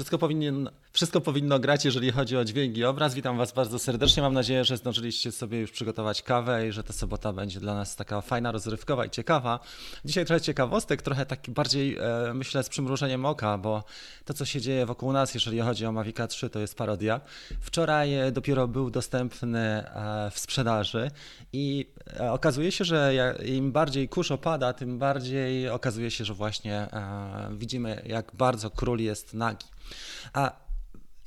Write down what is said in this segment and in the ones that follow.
Wszystko powinno, wszystko powinno grać, jeżeli chodzi o dźwięk i obraz. Witam Was bardzo serdecznie. Mam nadzieję, że zdążyliście sobie już przygotować kawę i że ta sobota będzie dla nas taka fajna, rozrywkowa i ciekawa. Dzisiaj trochę ciekawostek, trochę taki bardziej, e, myślę, z przymrużeniem oka, bo to, co się dzieje wokół nas, jeżeli chodzi o Mavica 3, to jest parodia. Wczoraj e, dopiero był dostępny e, w sprzedaży i okazuje się, że im bardziej kurz opada, tym bardziej okazuje się, że właśnie widzimy, jak bardzo król jest nagi. A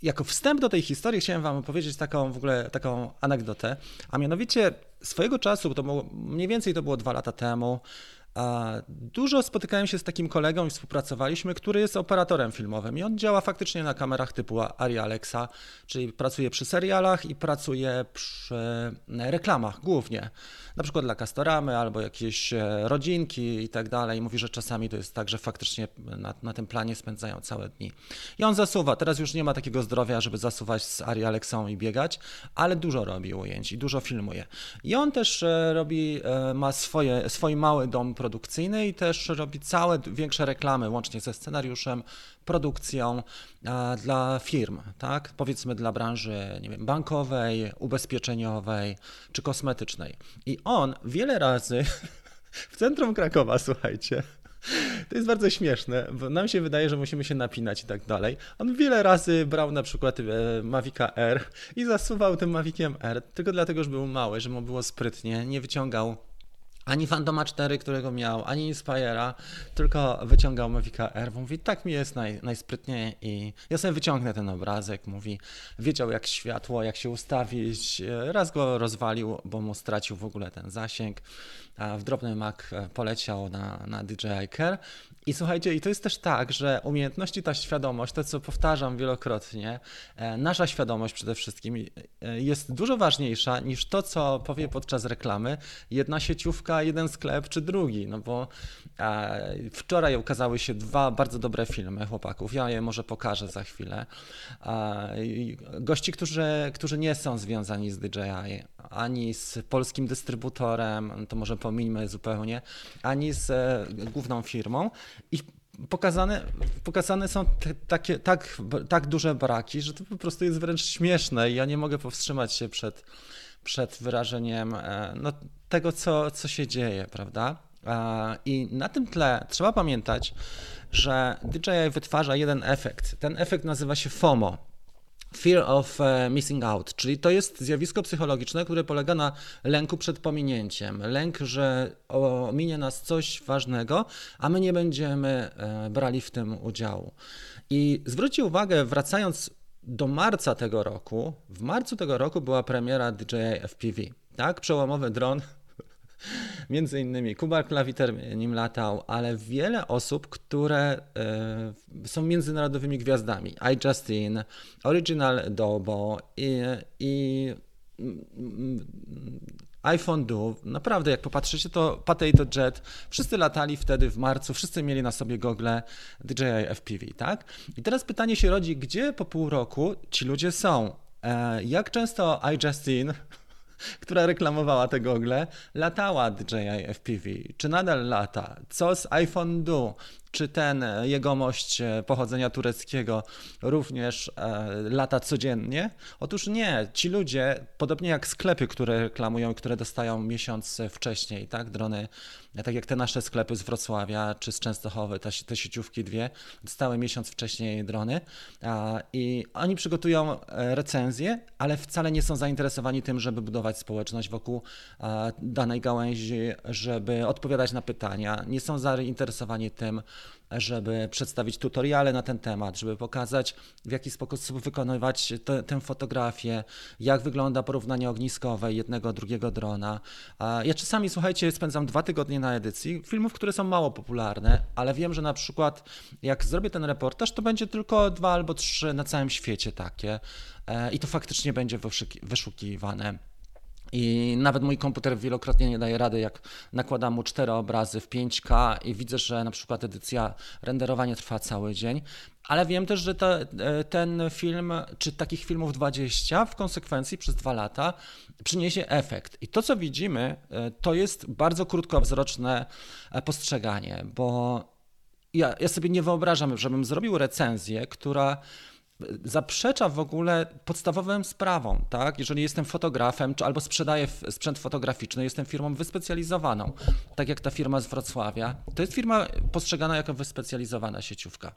jako wstęp do tej historii chciałem wam opowiedzieć taką w ogóle taką anegdotę, a mianowicie swojego czasu, to było, mniej więcej to było dwa lata temu, Dużo spotykałem się z takim kolegą i współpracowaliśmy, który jest operatorem filmowym i on działa faktycznie na kamerach typu Ari Alexa, czyli pracuje przy serialach i pracuje przy reklamach głównie, na przykład dla Castoramy albo jakieś e, rodzinki i tak dalej. Mówi, że czasami to jest tak, że faktycznie na, na tym planie spędzają całe dni. I on zasuwa, teraz już nie ma takiego zdrowia, żeby zasuwać z Ari Alexą i biegać, ale dużo robi ujęć i dużo filmuje. I on też e, robi, e, ma swoje, swój mały dom produkcyjny i też robi całe większe reklamy, łącznie ze scenariuszem, produkcją dla firm, tak? Powiedzmy dla branży, nie wiem, bankowej, ubezpieczeniowej czy kosmetycznej. I on wiele razy w centrum Krakowa, słuchajcie, to jest bardzo śmieszne, bo nam się wydaje, że musimy się napinać i tak dalej. On wiele razy brał na przykład e, Mavica R i zasuwał tym Maviciem R, tylko dlatego, że był mały, że mu było sprytnie, nie wyciągał ani Fantoma 4, którego miał, ani Inspire'a, tylko wyciągał Mavica R. Mówi, tak mi jest naj, najsprytniej i ja sobie wyciągnę ten obrazek. Mówi, wiedział jak światło, jak się ustawić. Raz go rozwalił, bo mu stracił w ogóle ten zasięg. A w drobny Mac poleciał na, na DJI Care i słuchajcie, i to jest też tak, że umiejętności, ta świadomość, to co powtarzam wielokrotnie, e, nasza świadomość przede wszystkim e, jest dużo ważniejsza niż to, co powie podczas reklamy jedna sieciówka, jeden sklep czy drugi. No bo e, wczoraj ukazały się dwa bardzo dobre filmy chłopaków. Ja je może pokażę za chwilę. Gości, którzy, którzy nie są związani z DJI, ani z polskim dystrybutorem, to może pomińmy zupełnie, ani z główną firmą. I pokazane, pokazane są te, takie, tak, tak duże braki, że to po prostu jest wręcz śmieszne i ja nie mogę powstrzymać się przed, przed wyrażeniem e, no, tego, co, co się dzieje, prawda? I na tym tle trzeba pamiętać, że DJI wytwarza jeden efekt. Ten efekt nazywa się FOMO, Fear of e, missing out, czyli to jest zjawisko psychologiczne, które polega na lęku przed pominięciem. Lęk, że ominie nas coś ważnego, a my nie będziemy e, brali w tym udziału. I zwróćcie uwagę, wracając do marca tego roku, w marcu tego roku była premiera DJI FPV, tak? Przełomowy dron Między innymi Kuba Klawiter nim latał, ale wiele osób, które y, są międzynarodowymi gwiazdami. I Justin, Original Dobo i, i mm, iPhone Do, naprawdę jak popatrzycie to Potato Jet, wszyscy latali wtedy w marcu, wszyscy mieli na sobie gogle DJI FPV, tak? I teraz pytanie się rodzi, gdzie po pół roku ci ludzie są? E, jak często iJustin która reklamowała te gogle, latała DJI FPV. Czy nadal lata? Co z iPhone Do? Czy ten jegomość e, pochodzenia tureckiego również e, lata codziennie? Otóż nie. Ci ludzie, podobnie jak sklepy, które reklamują, które dostają miesiąc wcześniej, tak, drony tak jak te nasze sklepy z Wrocławia czy z Częstochowy, te, te sieciówki dwie, dostały miesiąc wcześniej drony i oni przygotują e, recenzję, ale wcale nie są zainteresowani tym, żeby budować społeczność wokół danej gałęzi, żeby odpowiadać na pytania, nie są zainteresowani tym, żeby przedstawić tutoriale na ten temat, żeby pokazać, w jaki sposób wykonywać te, tę fotografię, jak wygląda porównanie ogniskowe jednego, drugiego drona. Ja czasami, słuchajcie, spędzam dwa tygodnie na edycji filmów, które są mało popularne, ale wiem, że na przykład jak zrobię ten reportaż, to będzie tylko dwa albo trzy na całym świecie takie e, i to faktycznie będzie wyszukiwane. I nawet mój komputer wielokrotnie nie daje rady, jak nakładam mu cztery obrazy w 5K i widzę, że na przykład edycja, renderowanie trwa cały dzień. Ale wiem też, że te, ten film, czy takich filmów 20 w konsekwencji przez dwa lata przyniesie efekt. I to, co widzimy, to jest bardzo krótkowzroczne postrzeganie, bo ja, ja sobie nie wyobrażam, żebym zrobił recenzję, która zaprzecza w ogóle podstawowym sprawom, tak? Jeżeli jestem fotografem, czy albo sprzedaję sprzęt fotograficzny, jestem firmą wyspecjalizowaną, tak jak ta firma z Wrocławia, to jest firma postrzegana jako wyspecjalizowana sieciówka.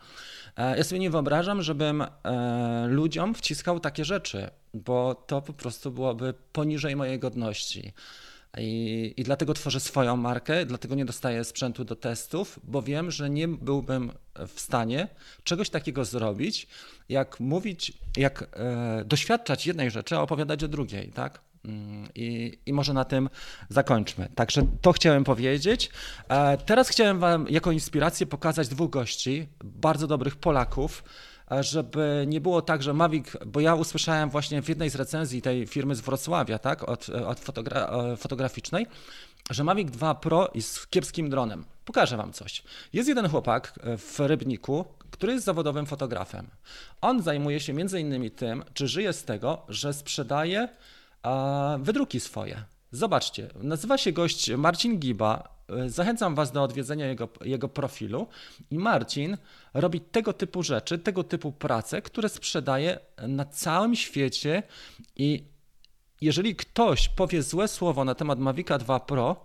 E, ja sobie nie wyobrażam, żebym e, ludziom wciskał takie rzeczy, bo to po prostu byłoby poniżej mojej godności. I, I, dlatego tworzę swoją markę, dlatego nie dostaję sprzętu do testów, bo wiem, że nie byłbym w stanie czegoś takiego zrobić, jak mówić, jak e, doświadczać jednej rzeczy, a opowiadać o drugiej, tak? Mm, I, I może na tym zakończmy. Także to chciałem powiedzieć. E, teraz chciałem Wam jako inspirację pokazać dwóch gości, bardzo dobrych Polaków żeby nie było tak, że Mavic, bo ja usłyszałem właśnie w jednej z recenzji tej firmy z Wrocławia, tak, od, od fotogra e, fotograficznej, że Mavic 2 Pro jest kiepskim dronem. Pokażę wam coś. Jest jeden chłopak e, w Rybniku, który jest zawodowym fotografem. On zajmuje się między innymi tym, czy żyje z tego, że sprzedaje wydruki swoje. Zobaczcie, nazywa się gość Marcin Giba, E, zachęcam Was do odwiedzenia jego, jego profilu i Marcin robi tego typu rzeczy, tego typu prace, które sprzedaje na całym świecie i jeżeli ktoś powie złe słowo na temat Mavica 2 Pro,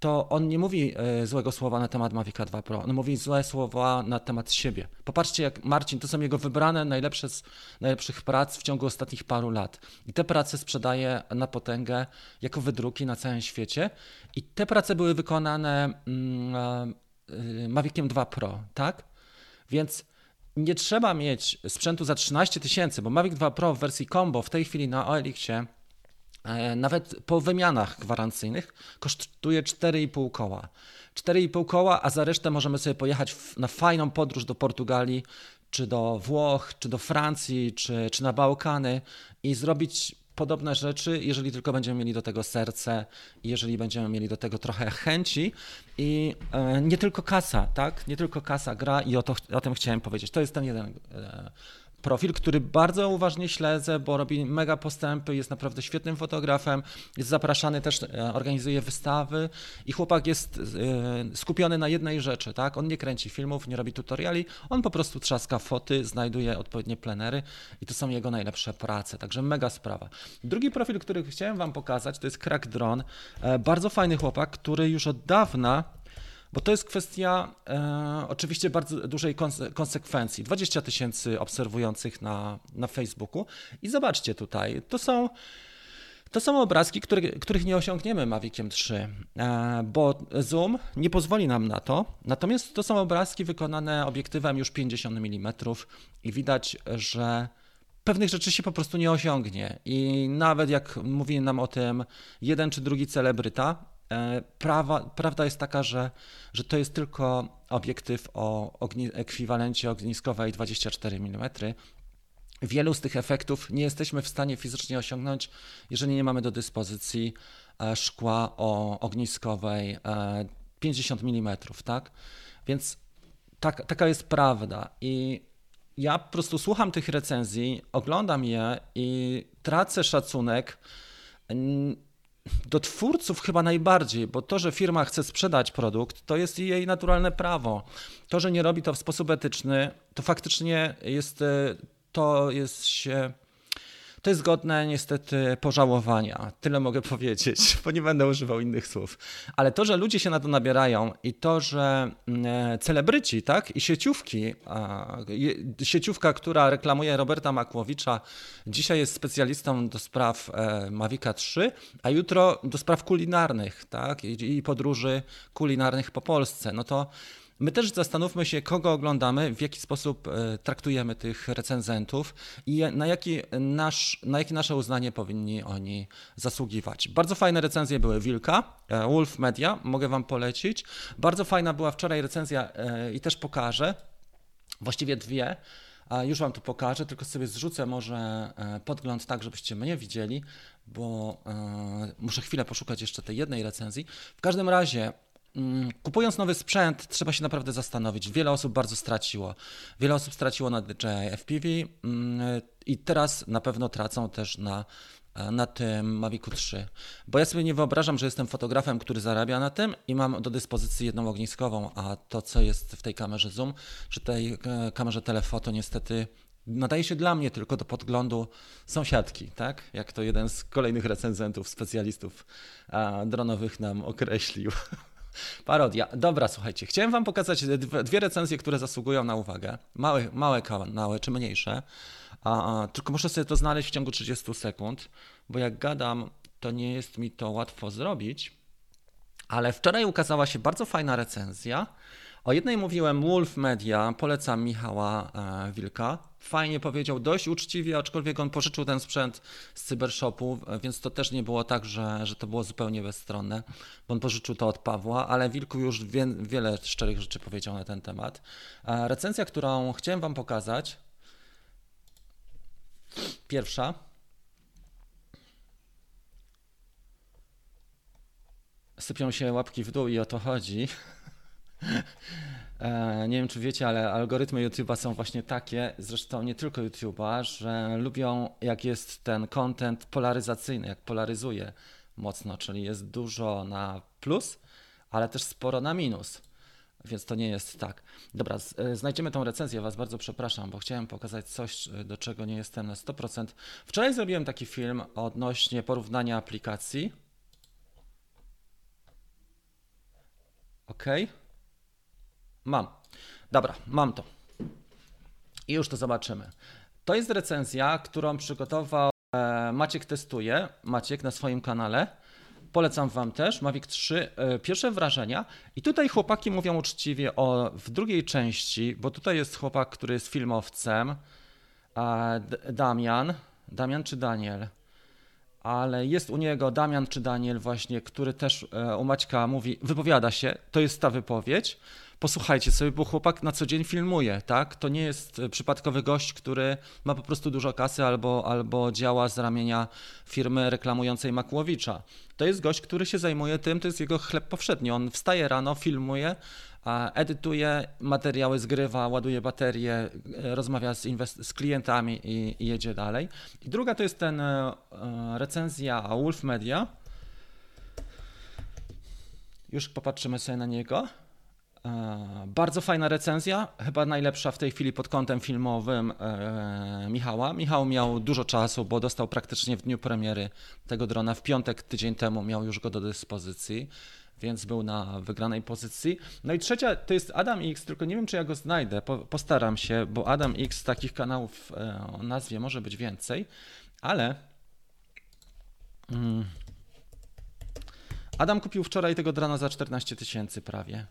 to on nie mówi e, złego słowa na temat Mavica 2 Pro, on mówi złe słowa na temat siebie. Popatrzcie, jak Marcin, to są jego wybrane najlepsze z najlepszych prac w ciągu ostatnich paru lat. I te prace sprzedaje na potęgę jako wydruki na całym świecie. I te prace były wykonane mm, e, Maviciem 2 Pro, tak? Więc nie trzeba mieć sprzętu za 13 tysięcy, bo Mavic 2 Pro w wersji combo w tej chwili na OLX-ie E, nawet po wymianach gwarancyjnych kosztuje 4,5 koła. 4,5 koła, a za resztę możemy sobie pojechać na fajną podróż do Portugalii, czy do Włoch, czy do Francji, czy, czy na Bałkany i zrobić podobne rzeczy, jeżeli tylko będziemy mieli do tego serce, jeżeli będziemy mieli do tego trochę chęci i e, nie tylko kasa, tak? Nie tylko kasa gra i o, to, o tym chciałem powiedzieć. To jest ten jeden e, profil, który bardzo uważnie śledzę, bo robi mega postępy, jest naprawdę świetnym fotografem, jest zapraszany też, e, organizuje wystawy i chłopak jest e, skupiony na jednej rzeczy, tak? On nie kręci filmów, nie robi tutoriali, on po prostu trzaska foty, znajduje odpowiednie plenery i to są jego najlepsze prace, także mega sprawa. Drugi profil, który chciałem wam pokazać, to jest Crack Drone, e, bardzo fajny chłopak, który już od dawna bo to jest kwestia e, oczywiście bardzo dużej konsekwencji. 20 tysięcy obserwujących na, na Facebooku i zobaczcie tutaj, to są. To są obrazki, które, których nie osiągniemy Maviciem 3, e, bo zoom nie pozwoli nam na to. Natomiast to są obrazki wykonane obiektywem już 50 mm i widać, że pewnych rzeczy się po prostu nie osiągnie. I nawet jak mówi nam o tym jeden czy drugi celebryta, prawa, prawda jest taka, że, że to jest tylko obiektyw o ogni, ekwiwalencie ogniskowej 24 mm. Wielu z tych efektów nie jesteśmy w stanie fizycznie osiągnąć, jeżeli nie mamy do dyspozycji e, szkła o ogniskowej 50 e, mm, tak? Więc tak, taka jest prawda. I ja po prostu słucham tych recenzji, oglądam je i tracę szacunek do twórców chyba najbardziej, bo to, że firma chce sprzedać produkt, to jest jej naturalne prawo. To, że nie robi to w sposób etyczny, to faktycznie jest, e, to jest się to jest godne niestety pożałowania. Tyle mogę powiedzieć, bo nie będę używał innych słów. Ale to, że ludzie się na to nabierają i to, że mm, e, celebryci, tak, i sieciówki, sieciówka, która reklamuje Roberta Makłowicza, dzisiaj jest specjalistą do spraw e, Mavica 3, a jutro do spraw kulinarnych, tak, i podróży kulinarnych po Polsce. No to My też zastanówmy się, kogo oglądamy, w jaki sposób e, traktujemy tych recenzentów i na, jaki nasz, na jakie nasze uznanie powinni oni zasługiwać. Bardzo fajne recenzje były Wilka, e, Wolf Media, mogę Wam polecić. Bardzo fajna była wczoraj recenzja e, i też pokażę, właściwie dwie. Już Wam tu pokażę, tylko sobie zrzucę może podgląd tak, żebyście mnie widzieli, bo muszę chwilę poszukać jeszcze tej jednej recenzji. W każdym razie kupując nowy sprzęt, trzeba się naprawdę zastanowić. Wiele osób bardzo straciło. Wiele osób straciło na DJI FPV mm, i teraz na pewno tracą też na e, na tym Mavicu 3. Bo ja sobie nie wyobrażam, że jestem fotografem, który zarabia na tym i mam do dyspozycji jedną ogniskową, a to, co jest w tej kamerze zoom, czy tej e, kamerze telefoto niestety nadaje się dla mnie tylko do podglądu sąsiadki, tak? Jak to jeden z kolejnych recenzentów, specjalistów dronowych nam określił. Parodia. Dobra, słuchajcie, chciałem wam pokazać dwie recenzje, które zasługują na uwagę. Małe, małe kanały czy mniejsze. A, a, tylko muszę sobie to znaleźć w ciągu 30 sekund, bo jak gadam, to nie jest mi to łatwo zrobić. Ale wczoraj ukazała się bardzo fajna recenzja. O jednej mówiłem Wolf Media, polecam Michała e, Wilka. Fajnie powiedział, dość uczciwie, aczkolwiek on pożyczył ten sprzęt z cybershopu, więc to też nie było tak, że, że to było zupełnie bezstronne, bo on pożyczył to od Pawła, ale Wilku już wie, wiele szczerych rzeczy powiedział na ten temat. E, recenzja, którą chciałem Wam pokazać, Pierwsza. Sypią się łapki w dół i o to chodzi. E, nie wiem, czy wiecie, ale algorytmy YouTube'a są właśnie takie, zresztą nie tylko YouTube'a, że lubią, jak jest ten content polaryzacyjny, jak polaryzuje mocno, czyli jest dużo na plus, ale też sporo na minus więc to nie jest tak. Dobra, e, znajdziemy tą recenzję, Was bardzo przepraszam, bo chciałem pokazać coś, e, do czego nie jestem na 100%. Wczoraj zrobiłem taki film odnośnie porównania aplikacji. Ok. Mam. Dobra, mam to. I już to zobaczymy. To jest recenzja, którą przygotował e, Maciek Testuje, Maciek na swoim kanale. Polecam Wam też Mavic 3. E, pierwsze wrażenia. I tutaj chłopaki mówią uczciwie o w drugiej części, bo tutaj jest chłopak, który jest filmowcem. Damian. Damian czy Daniel? Ale jest u niego Damian czy Daniel właśnie, który też e, u Maćka mówi, wypowiada się, to jest ta wypowiedź posłuchajcie sobie, bo chłopak na co dzień filmuje, tak? To nie jest e, przypadkowy gość, który ma po prostu dużo kasy albo, albo działa z ramienia firmy reklamującej Makłowicza. To jest gość, który się zajmuje tym, to jest jego chleb powszedni. On wstaje rano, filmuje, edytuje materiały, zgrywa, ładuje baterie, e, rozmawia z, z klientami i, i, jedzie dalej. I druga to jest ten e, recenzja Wolf Media. Już popatrzymy sobie na niego. E, bardzo fajna recenzja, chyba najlepsza w tej chwili pod kątem filmowym e, Michała. Michał miał dużo czasu, bo dostał praktycznie w dniu premiery tego drona. W piątek, tydzień temu miał już go do dyspozycji, więc był na wygranej pozycji. No i trzecia to jest Adam X, tylko nie wiem, czy ja go znajdę. postaram się, bo Adam X takich kanałów e, o nazwie może być więcej, ale. Mm, Adam kupił wczoraj tego drona za 14 tysięcy prawie.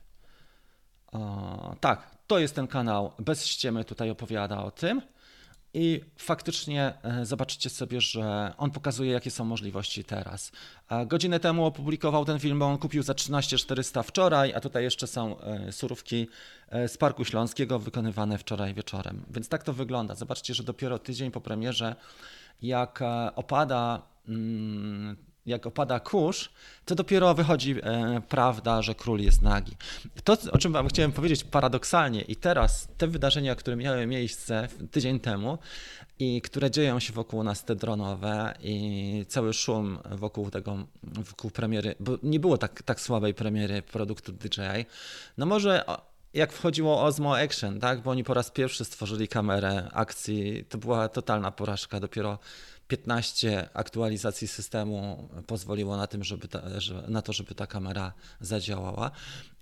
O, tak, to jest ten kanał, bez ściemy tutaj opowiada o tym. I faktycznie e, zobaczycie sobie, że on pokazuje, jakie są możliwości teraz. Godzinę temu opublikował ten film, bo on kupił za 13 400 wczoraj, a tutaj jeszcze są e, surówki e, z Parku Śląskiego wykonywane wczoraj wieczorem. Więc tak to wygląda. Zobaczcie, że dopiero tydzień po premierze, jak opada mm, jak opada kurz, to dopiero wychodzi e, prawda, że król jest nagi. To, o czym wam chciałem powiedzieć paradoksalnie i teraz te wydarzenia, które miały miejsce tydzień temu i które dzieją się wokół nas, te dronowe i cały szum wokół tego, wokół premiery, bo nie było tak, tak słabej premiery produktu DJI, no może jak wchodziło Osmo Action, tak, bo oni po raz pierwszy stworzyli kamerę akcji, to była totalna porażka, dopiero 15 aktualizacji systemu pozwoliło na, tym, żeby ta, na to, żeby ta kamera zadziałała,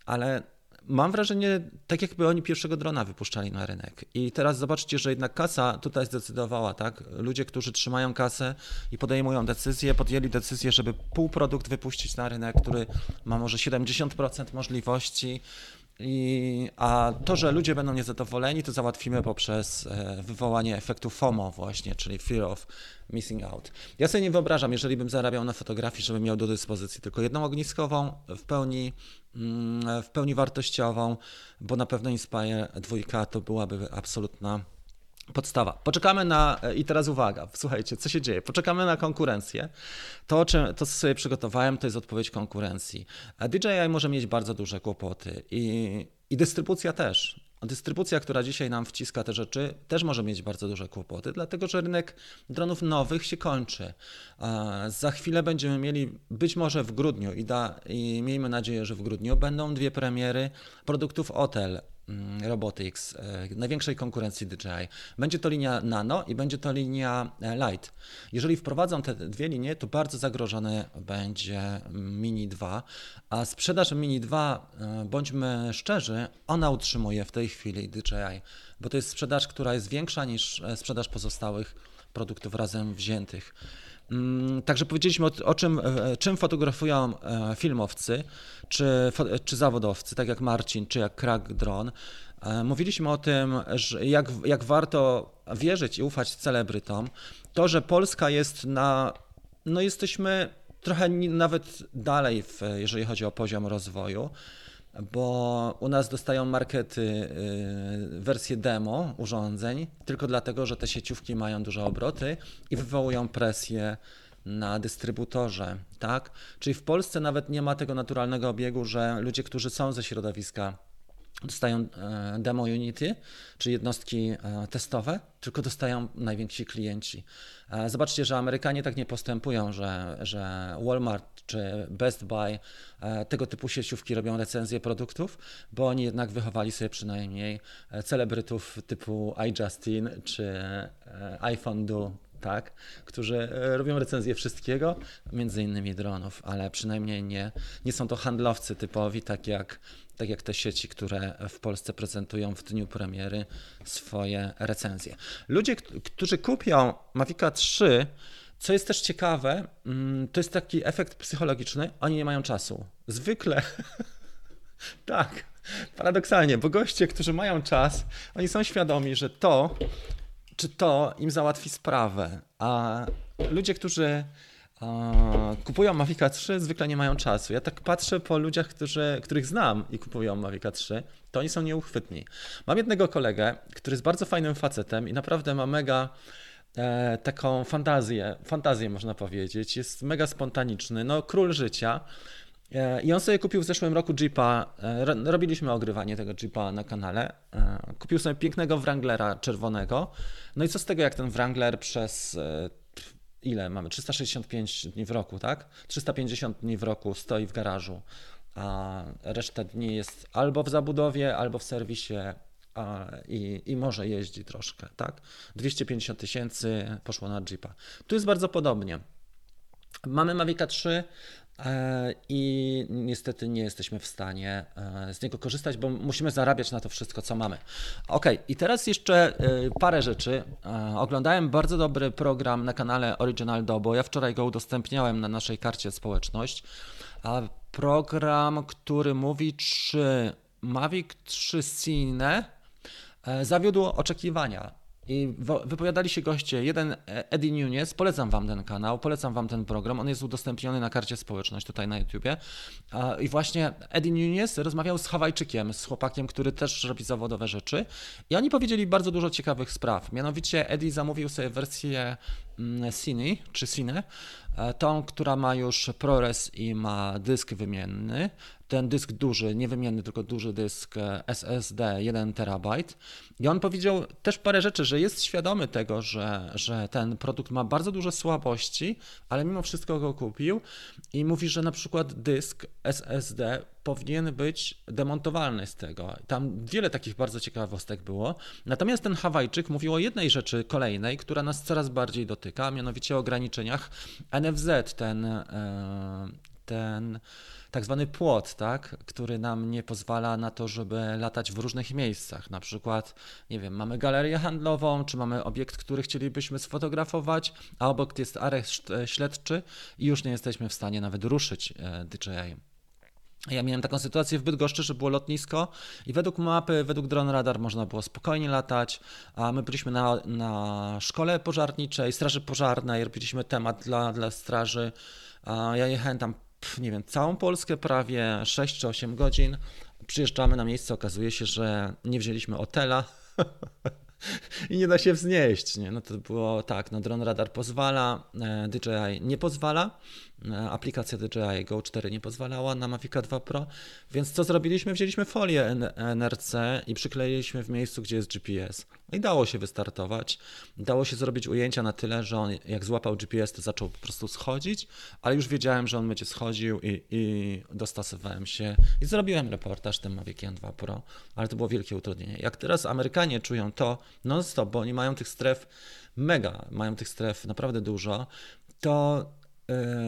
ale mam wrażenie, tak jakby oni pierwszego drona wypuszczali na rynek. I teraz zobaczcie, że jednak kasa tutaj zdecydowała, tak? Ludzie, którzy trzymają kasę i podejmują decyzje, podjęli decyzję, żeby półprodukt wypuścić na rynek, który ma może 70% możliwości, i, a to, że ludzie będą niezadowoleni, to załatwimy poprzez e, wywołanie efektu FOMO właśnie, czyli Fear of Missing Out. Ja sobie nie wyobrażam, jeżeli bym zarabiał na fotografii, żebym miał do dyspozycji tylko jedną ogniskową, w pełni, mm, w pełni wartościową, bo na pewno Inspire 2 to byłaby absolutna Podstawa. Poczekamy na, i teraz uwaga, słuchajcie, co się dzieje? Poczekamy na konkurencję. To, czym, to, co sobie przygotowałem, to jest odpowiedź konkurencji. DJI może mieć bardzo duże kłopoty i, i dystrybucja też. dystrybucja, która dzisiaj nam wciska te rzeczy, też może mieć bardzo duże kłopoty, dlatego że rynek dronów nowych się kończy. Za chwilę będziemy mieli, być może w grudniu i, da, i miejmy nadzieję, że w grudniu będą dwie premiery produktów Otel Robotics, e, największej konkurencji DJI. Będzie to linia Nano i będzie to linia e, Light. Jeżeli wprowadzą te dwie linie, to bardzo zagrożone będzie Mini 2, a sprzedaż Mini 2, e, bądźmy szczerzy, ona utrzymuje w tej chwili DJI, bo to jest sprzedaż, która jest większa niż sprzedaż pozostałych produktów razem wziętych. Mm, także powiedzieliśmy o, o, czym, czym fotografują filmowcy czy, czy zawodowcy, tak jak Marcin, czy jak Crack Drone. Mówiliśmy o tym, że jak, jak warto wierzyć i ufać celebrytom. To, że Polska jest na. No, jesteśmy trochę nawet dalej, w, jeżeli chodzi o poziom rozwoju bo u nas dostają markety y, wersję demo urządzeń, tylko dlatego, że te sieciówki mają duże obroty i wywołują presję na dystrybutorze, tak? Czyli w Polsce nawet nie ma tego naturalnego obiegu, że ludzie, którzy są ze środowiska dostają e, demo Unity, czy jednostki e, testowe, tylko dostają najwięksi klienci. E, zobaczcie, że Amerykanie tak nie postępują, że, że Walmart czy Best Buy tego typu sieciówki robią recenzje produktów, bo oni jednak wychowali sobie przynajmniej celebrytów typu iJustin czy iPhone Do tak, którzy robią recenzję wszystkiego, między innymi dronów, ale przynajmniej nie, nie są to handlowcy typowi, tak jak tak jak te sieci, które w Polsce prezentują w dniu premiery swoje recenzje. Ludzie, którzy kupią Mavica 3, co jest też ciekawe, mm, to jest taki efekt psychologiczny, oni nie mają czasu. Zwykle, tak, paradoksalnie, bo goście, którzy mają czas, oni są świadomi, że to, czy to im załatwi sprawę, a ludzie, którzy kupują Mavica 3, zwykle nie mają czasu. Ja tak patrzę po ludziach, którzy, których znam i kupują Mavica 3, to oni są nieuchwytni. Mam jednego kolegę, który jest bardzo fajnym facetem i naprawdę ma mega e, taką fantazję, fantazję można powiedzieć. Jest mega spontaniczny, no król życia. E, I on sobie kupił w zeszłym roku Jeepa, e, robiliśmy ogrywanie tego Jeepa na kanale. E, kupił sobie pięknego Wranglera czerwonego. No i co z tego, jak ten Wrangler przez e, ile mamy? 365 dni w roku, tak? 350 dni w roku stoi w garażu, a resztę dni jest albo w zabudowie, albo w serwisie a, i, i może jeździ troszkę, tak? 250 tysięcy poszło na Jeepa. Tu jest bardzo podobnie. Mamy Mavica 3, E, i niestety nie jesteśmy w stanie e, z niego korzystać, bo musimy zarabiać na to wszystko, co mamy. Ok, i teraz jeszcze e, parę rzeczy. Oglądałem bardzo dobry program na kanale Original Dobo. Ja wczoraj go udostępniałem na naszej karcie społeczność. Program, który mówi, czy Mavic 3 Cine zawiódł oczekiwania. I wypowiadali się goście, jeden e, Eddie Nunes, polecam wam ten kanał, polecam wam ten program, on jest udostępniony na karcie społeczność tutaj na YouTubie. I właśnie Eddie Nunes rozmawiał z Hawajczykiem, z chłopakiem, który też robi zawodowe rzeczy. I oni powiedzieli bardzo dużo ciekawych spraw. Mianowicie Eddie zamówił sobie wersję mm, Cine, czy Cine, e, tą, która ma już ProRes i ma dysk wymienny, ten dysk duży, nie wymienny, tylko duży dysk e, SSD 1 terabajt. I on powiedział też parę rzeczy, że jest świadomy tego, że, że ten produkt ma bardzo duże słabości, ale mimo wszystko go kupił i mówi, że na przykład dysk SSD powinien być demontowalny z tego. Tam wiele takich bardzo ciekawostek było. Natomiast ten Hawajczyk mówił o jednej rzeczy kolejnej, która nas coraz bardziej dotyka, mianowicie o ograniczeniach NFZ, ten, e, ten tak zwany płot, tak, który nam nie pozwala na to, żeby latać w różnych miejscach. Na przykład, nie wiem, mamy galerię handlową, czy mamy obiekt, który chcielibyśmy sfotografować, a obok jest areszt e, śledczy i już nie jesteśmy w stanie nawet ruszyć e, DJI. Ja miałem taką sytuację w Bydgoszczy, że było lotnisko i według mapy, według drone radar można było spokojnie latać, a my byliśmy na, na szkole pożarniczej, straży pożarnej, robiliśmy temat dla, dla straży, ja jechałem tam nie wiem, całą Polskę prawie 6 czy 8 godzin. Przyjeżdżamy na miejsce, okazuje się, że nie wzięliśmy hotela. i nie da się wznieść. Nie? No to było tak, no Drone Radar pozwala, e, DJI nie pozwala, aplikacja DJI Go 4 nie pozwalała na Mavic 2 Pro, więc co zrobiliśmy? Wzięliśmy folię NRC i przykleiliśmy w miejscu, gdzie jest GPS. I dało się wystartować. Dało się zrobić ujęcia na tyle, że on jak złapał GPS, to zaczął po prostu schodzić, ale już wiedziałem, że on będzie schodził i, i dostosowałem się i zrobiłem reportaż tym Maviciem 2 Pro, ale to było wielkie utrudnienie. Jak teraz Amerykanie czują to non-stop, bo oni mają tych stref mega, mają tych stref naprawdę dużo, to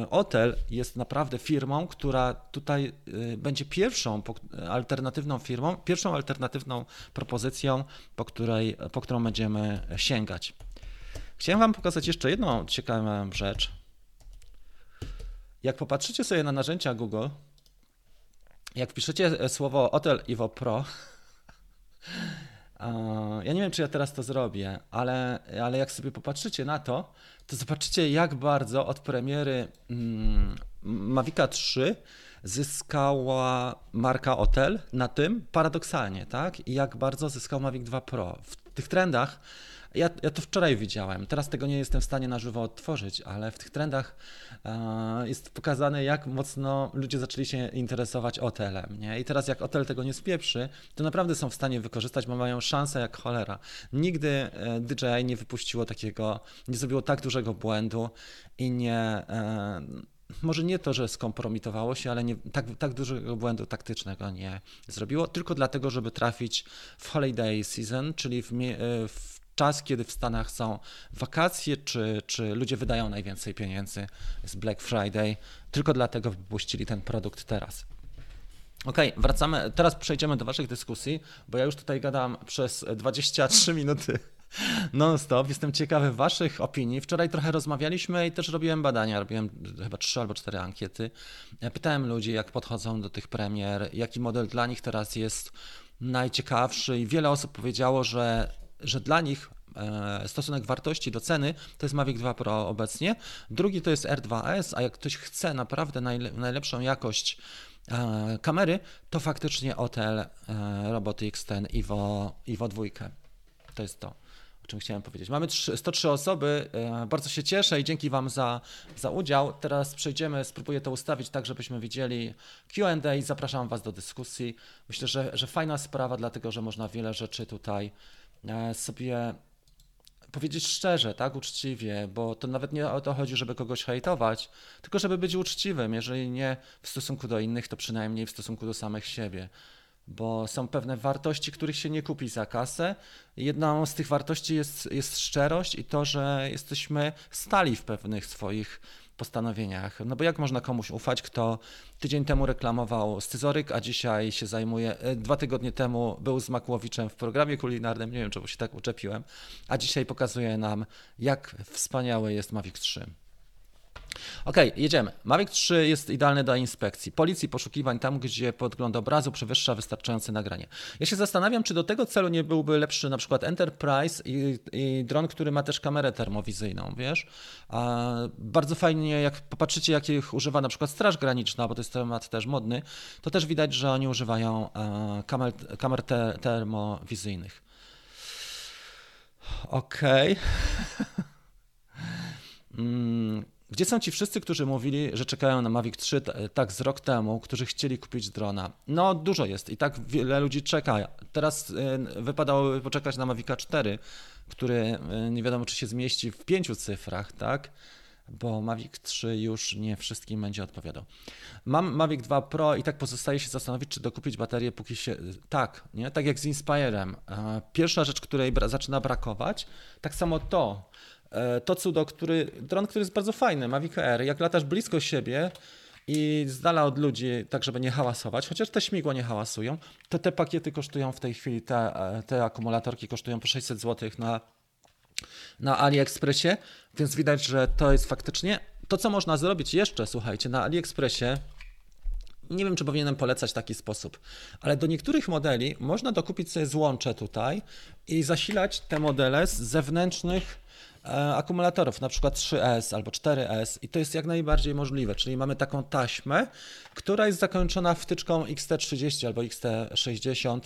Hotel y, jest naprawdę firmą, która tutaj y, będzie pierwszą alternatywną firmą, pierwszą alternatywną propozycją, po, której, po którą będziemy sięgać. Chciałem Wam pokazać jeszcze jedną ciekawą rzecz. Jak popatrzycie sobie na narzędzia Google, jak piszecie słowo Hotel Ivo Pro, ja nie wiem, czy ja teraz to zrobię, ale, ale jak sobie popatrzycie na to, to zobaczycie, jak bardzo od premiery mm, Mavica 3 zyskała marka Hotel na tym, paradoksalnie, tak? I jak bardzo zyskał Mavic 2 Pro. W tych trendach ja, ja to wczoraj widziałem. Teraz tego nie jestem w stanie na żywo odtworzyć, ale w tych trendach e, jest pokazane, jak mocno ludzie zaczęli się interesować hotelem. Nie? I teraz, jak hotel tego nie spieprzy, to naprawdę są w stanie wykorzystać, bo mają szansę jak cholera. Nigdy e, DJI nie wypuściło takiego, nie zrobiło tak dużego błędu i nie. E, może nie to, że skompromitowało się, ale nie, tak, tak dużego błędu taktycznego nie zrobiło, tylko dlatego, żeby trafić w holiday season, czyli w, e, w czas, kiedy w Stanach są wakacje, czy, czy ludzie wydają najwięcej pieniędzy, jest Black Friday, tylko dlatego wypuścili ten produkt teraz. OK, wracamy. Teraz przejdziemy do Waszych dyskusji, bo ja już tutaj gadam przez 23 minuty non-stop. Jestem ciekawy Waszych opinii. Wczoraj trochę rozmawialiśmy i też robiłem badania. Robiłem chyba trzy albo cztery ankiety. Pytałem ludzi, jak podchodzą do tych premier, jaki model dla nich teraz jest najciekawszy, i wiele osób powiedziało, że że dla nich e, stosunek wartości do ceny to jest Mavic 2 Pro obecnie. Drugi to jest R2S, a jak ktoś chce naprawdę najlepszą jakość e, kamery, to faktycznie Otel e, Robotics ten Ivo, Ivo 2. To jest to czym chciałem powiedzieć. Mamy 103 osoby, bardzo się cieszę i dzięki Wam za, za udział. Teraz przejdziemy, spróbuję to ustawić tak, żebyśmy widzieli QA i zapraszam Was do dyskusji. Myślę, że, że fajna sprawa, dlatego że można wiele rzeczy tutaj E, sobie powiedzieć szczerze, tak, uczciwie, bo to nawet nie o to chodzi, żeby kogoś hejtować, tylko żeby być uczciwym, jeżeli nie w stosunku do innych, to przynajmniej w stosunku do samych siebie. Bo są pewne wartości, których się nie kupi za kasę. Jedną z tych wartości jest, jest szczerość i to, że jesteśmy stali w pewnych swoich postanowieniach. No bo jak można komuś ufać, kto tydzień temu reklamował scyzoryk, a dzisiaj się zajmuje, e, dwa tygodnie temu był z Makłowiczem w programie kulinarnym, nie wiem czemu się tak uczepiłem, a dzisiaj pokazuje nam, jak wspaniały jest Mavic 3. Ok, jedziemy. Mavic 3 jest idealny do inspekcji. Policji, poszukiwań tam, gdzie podgląd obrazu przewyższa wystarczające nagranie. Ja się zastanawiam, czy do tego celu nie byłby lepszy na przykład Enterprise i, i dron, który ma też kamerę termowizyjną, wiesz? A bardzo fajnie, jak popatrzycie, jakich używa na przykład Straż Graniczna, bo to jest temat też modny, to też widać, że oni używają e, kamer, kamer te, termowizyjnych. Okej. Okay. mm. Gdzie są ci wszyscy, którzy mówili, że czekają na Mavic 3 tak z rok temu, którzy chcieli kupić drona? No dużo jest i tak wiele ludzi czeka. Teraz y, wypadałoby poczekać na Mavica 4, który y, nie wiadomo czy się zmieści w pięciu cyfrach, tak? Bo Mavic 3 już nie wszystkim będzie odpowiadał. Mam Mavic 2 Pro i tak pozostaje się zastanowić, czy dokupić baterię, póki się. Tak, nie? Tak jak z Inspirem. Pierwsza rzecz, której zaczyna brakować, tak samo to E, to cudo, który, dron, który jest bardzo fajny, Mavic Air, jak latasz blisko siebie i z dala od ludzi, tak żeby nie hałasować, chociaż te śmigła nie hałasują, to te pakiety kosztują w tej chwili, te, e, te akumulatorki kosztują po 600 zł na, na AliExpressie, więc widać, że to jest faktycznie to, co można zrobić jeszcze, słuchajcie, na AliExpressie, nie wiem, czy powinienem polecać taki sposób, ale do niektórych modeli można dokupić sobie złącze tutaj i zasilać te modele z zewnętrznych e, akumulatorów, na przykład 3S albo 4S i to jest jak najbardziej możliwe, czyli mamy taką taśmę, która jest zakończona wtyczką XT30 albo XT60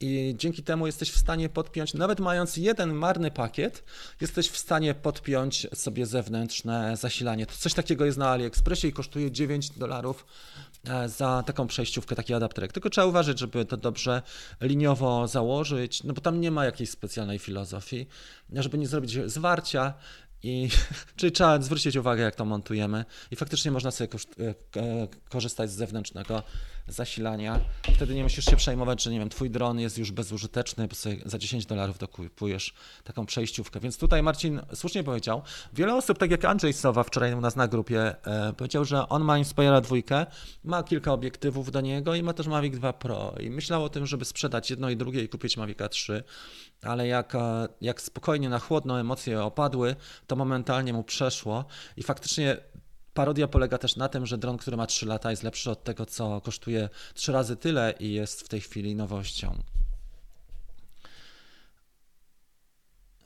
i dzięki temu jesteś w stanie podpiąć, nawet mając jeden marny pakiet, jesteś w stanie podpiąć sobie zewnętrzne zasilanie. To coś takiego jest na AliExpressie i kosztuje 9 dolarów e, za taką przejściówkę, taki adapterek. Tylko trzeba uważać, żeby to dobrze liniowo założyć, no bo tam nie ma jakiejś specjalnej filozofii, żeby nie zrobić zwarcia, i, czyli trzeba zwrócić uwagę, jak to montujemy. I faktycznie można sobie e, korzystać z zewnętrznego zasilania. Wtedy nie musisz się przejmować, że nie wiem, twój dron jest już bezużyteczny, bo sobie za 10 dolarów dokupujesz taką przejściówkę. Więc tutaj Marcin słusznie powiedział. Wiele osób, tak jak Andrzej Sowa wczoraj u nas na grupie, e, powiedział, że on ma Inspira dwójkę, ma kilka obiektywów do niego i ma też Mavic 2 Pro. I myślał o tym, żeby sprzedać jedno i drugie i kupić Mavic 3 ale jak, e, jak spokojnie na chłodno emocje opadły, to momentalnie mu przeszło i faktycznie parodia polega też na tym, że dron, który ma 3 lata jest lepszy od tego, co kosztuje 3 razy tyle i jest w tej chwili nowością.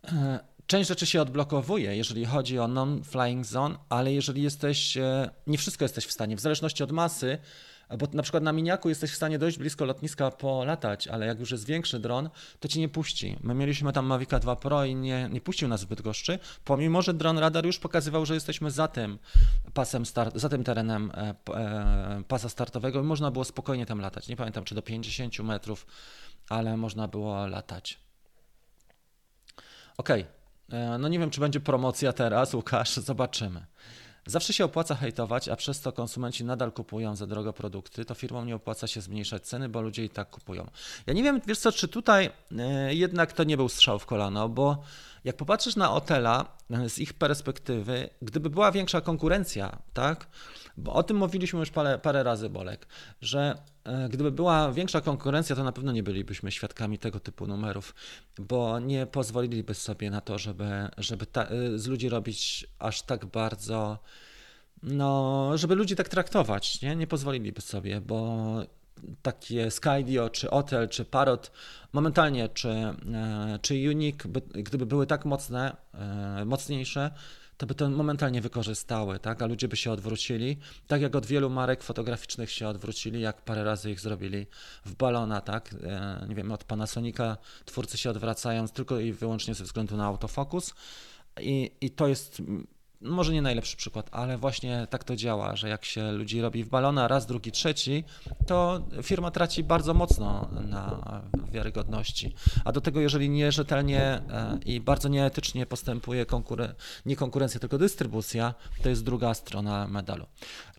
E, część rzeczy się odblokowuje, jeżeli chodzi o non-flying zone, ale jeżeli jesteś, e, nie wszystko jesteś w stanie, w zależności od masy, bo na przykład na miniaku jesteś w stanie dojść blisko lotniska, polatać, ale jak już jest większy dron, to ci nie puści. My mieliśmy tam Mavica 2 Pro i nie, nie puścił nas zbyt goszczy, pomimo, że dron radar już pokazywał, że jesteśmy za tym pasem start, za tym terenem e, e, pasa startowego i można było spokojnie tam latać. Nie pamiętam, czy do 50 metrów, ale można było latać. Okej, okay. no nie wiem, czy będzie promocja teraz, Łukasz, zobaczymy. Zawsze się opłaca hejtować, a przez to konsumenci nadal kupują za drogo produkty, to firmom nie opłaca się zmniejszać ceny, bo ludzie i tak kupują. Ja nie wiem, wiesz co, czy tutaj e, jednak to nie był strzał w kolano, bo jak popatrzysz na Otela e, z ich perspektywy, gdyby była większa konkurencja, tak, bo o tym mówiliśmy już parę, parę razy, Bolek, że gdyby była większa konkurencja, to na pewno nie bylibyśmy świadkami tego typu numerów, bo nie pozwoliliby sobie na to, żeby, żeby ta, e, z ludzi robić aż tak bardzo, no, żeby ludzi tak traktować, nie? Nie pozwoliliby sobie, bo takie Skydio, czy Otel, czy Parrot, momentalnie, czy, e, czy Unique, gdyby były tak mocne, mocniejsze, to by to momentalnie wykorzystały, tak? a ludzie by się odwrócili, tak jak od wielu marek fotograficznych się odwrócili, jak parę razy ich zrobili w balona, tak? E, nie wiem, od Panasonica twórcy się odwracają tylko i wyłącznie ze względu na autofokus i, i to jest może nie najlepszy przykład, ale właśnie tak to działa, że jak się ludzi robi w balona raz, drugi, trzeci, to firma traci bardzo mocno na wiarygodności. A do tego, jeżeli nierzetelnie e, i bardzo nieetycznie postępuje konkuren- nie konkurencja, tylko dystrybucja, to jest druga strona medalu.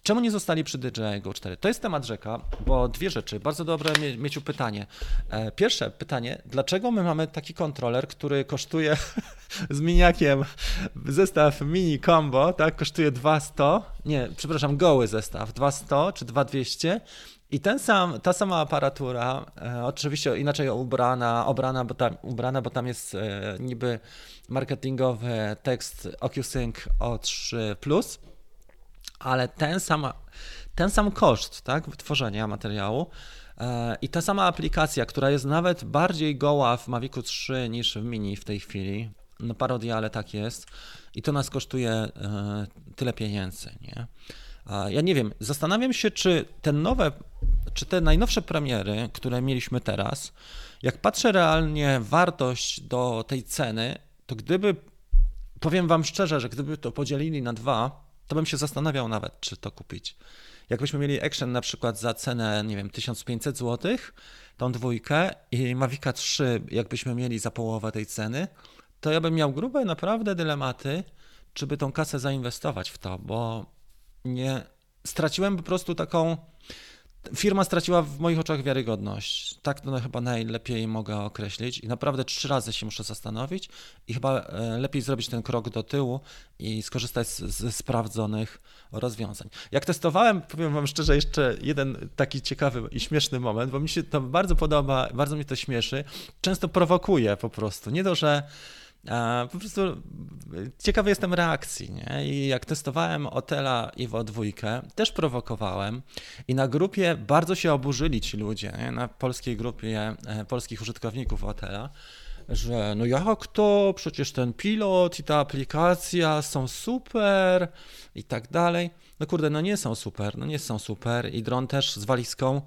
Czemu nie zostali przy DJI Go 4? To jest temat rzeka, bo dwie rzeczy. Bardzo dobre mieć pytanie. E, pierwsze pytanie, dlaczego my mamy taki kontroler, który kosztuje z miniakiem zestaw mini combo, tak, kosztuje 200, nie, przepraszam, goły zestaw, 200 czy 2200 i ten sam, ta sama aparatura, e, oczywiście inaczej ubrana, obrana, bo tam, ubrana, bo tam jest e, niby marketingowy tekst OcuSync O3+, ale ten sam, ten sam koszt tak, wytworzenia materiału e, i ta sama aplikacja, która jest nawet bardziej goła w Mavicu 3 niż w Mini w tej chwili, no parodia, ale tak jest, i to nas kosztuje e, tyle pieniędzy, nie? Ja nie wiem, zastanawiam się, czy te nowe, czy te najnowsze premiery, które mieliśmy teraz, jak patrzę realnie wartość do tej ceny, to gdyby, powiem Wam szczerze, że gdyby to podzielili na dwa, to bym się zastanawiał nawet, czy to kupić. Jakbyśmy mieli Action na przykład za cenę, nie wiem, 1500 zł, tą dwójkę i Mavica 3 jakbyśmy mieli za połowę tej ceny, to ja bym miał grube naprawdę dylematy, czy by tą kasę zainwestować w to, bo nie straciłem po prostu taką Firma straciła w moich oczach wiarygodność. Tak to chyba najlepiej mogę określić i naprawdę trzy razy się muszę zastanowić i chyba e, lepiej zrobić ten krok do tyłu i skorzystać ze sprawdzonych rozwiązań. Jak testowałem, powiem Wam szczerze, jeszcze jeden taki ciekawy i śmieszny moment, bo mi się to bardzo podoba, bardzo mi to śmieszy. Często prowokuje po prostu. Nie to, że po prostu ciekawy jestem reakcji, nie? I jak testowałem Otela i dwójkę, też prowokowałem i na grupie bardzo się oburzyli ci ludzie, nie? na polskiej grupie e, polskich użytkowników Otela, że no jak to, przecież ten pilot i ta aplikacja są super i tak dalej. No kurde, no nie są super, no nie są super i dron też z walizką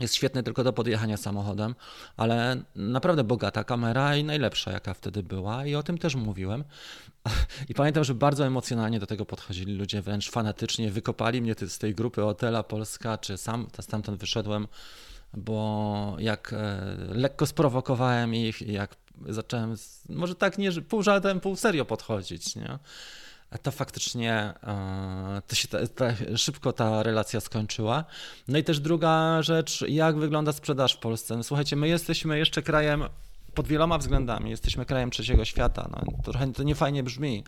jest świetny tylko do podjechania samochodem, ale naprawdę bogata kamera i najlepsza, jaka wtedy była, i o tym też mówiłem. I pamiętam, że bardzo emocjonalnie do tego podchodzili ludzie, wręcz fanatycznie. Wykopali mnie z tej grupy Hotela Polska, czy sam stamtąd wyszedłem, bo jak e, lekko sprowokowałem ich jak zacząłem, może tak nie pół żartem, pół serio podchodzić, nie? To faktycznie e, to się ta, ta, szybko ta relacja skończyła. No i też druga rzecz, jak wygląda sprzedaż w Polsce. No, słuchajcie, my jesteśmy jeszcze krajem pod wieloma względami. Jesteśmy krajem trzeciego świata. No, trochę to nie fajnie brzmi.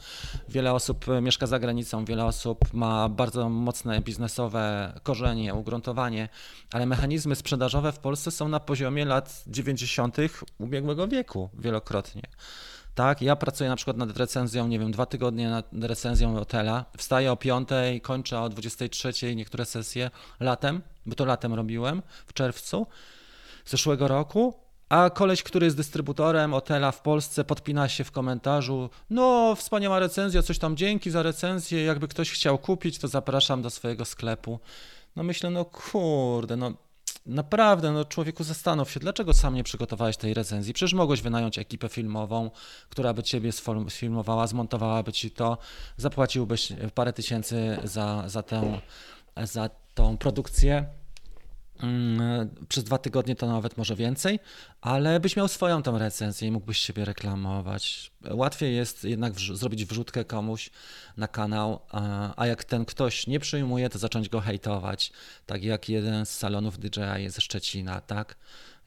Wiele osób mieszka za granicą, wiele osób ma bardzo mocne biznesowe korzenie, ugruntowanie, ale mechanizmy sprzedażowe w Polsce są na poziomie lat 90. ubiegłego wieku wielokrotnie. Tak, ja pracuję na przykład nad recenzją, nie wiem, dwa tygodnie nad recenzją hotela. Wstaję o 5, kończę o 23, niektóre sesje latem, bo to latem robiłem, w czerwcu zeszłego roku. A koleś, który jest dystrybutorem hotela w Polsce, podpina się w komentarzu: No, wspaniała recenzja, coś tam dzięki za recenzję. Jakby ktoś chciał kupić, to zapraszam do swojego sklepu. No myślę, no kurde, no naprawdę, no człowieku zastanów się, dlaczego sam nie przygotowałeś tej recenzji? Przecież mogłeś wynająć ekipę filmową, która by ciebie sfilmowała, zmontowałaby ci to, zapłaciłbyś parę tysięcy za, za, tę, za tą produkcję przez dwa tygodnie to nawet może więcej, ale byś miał swoją tą recenzję i mógłbyś siebie reklamować. Łatwiej jest jednak wrz zrobić wrzutkę komuś na kanał, a, a, jak ten ktoś nie przyjmuje, to zacząć go hejtować. Tak jak jeden z salonów DJI ze Szczecina, tak?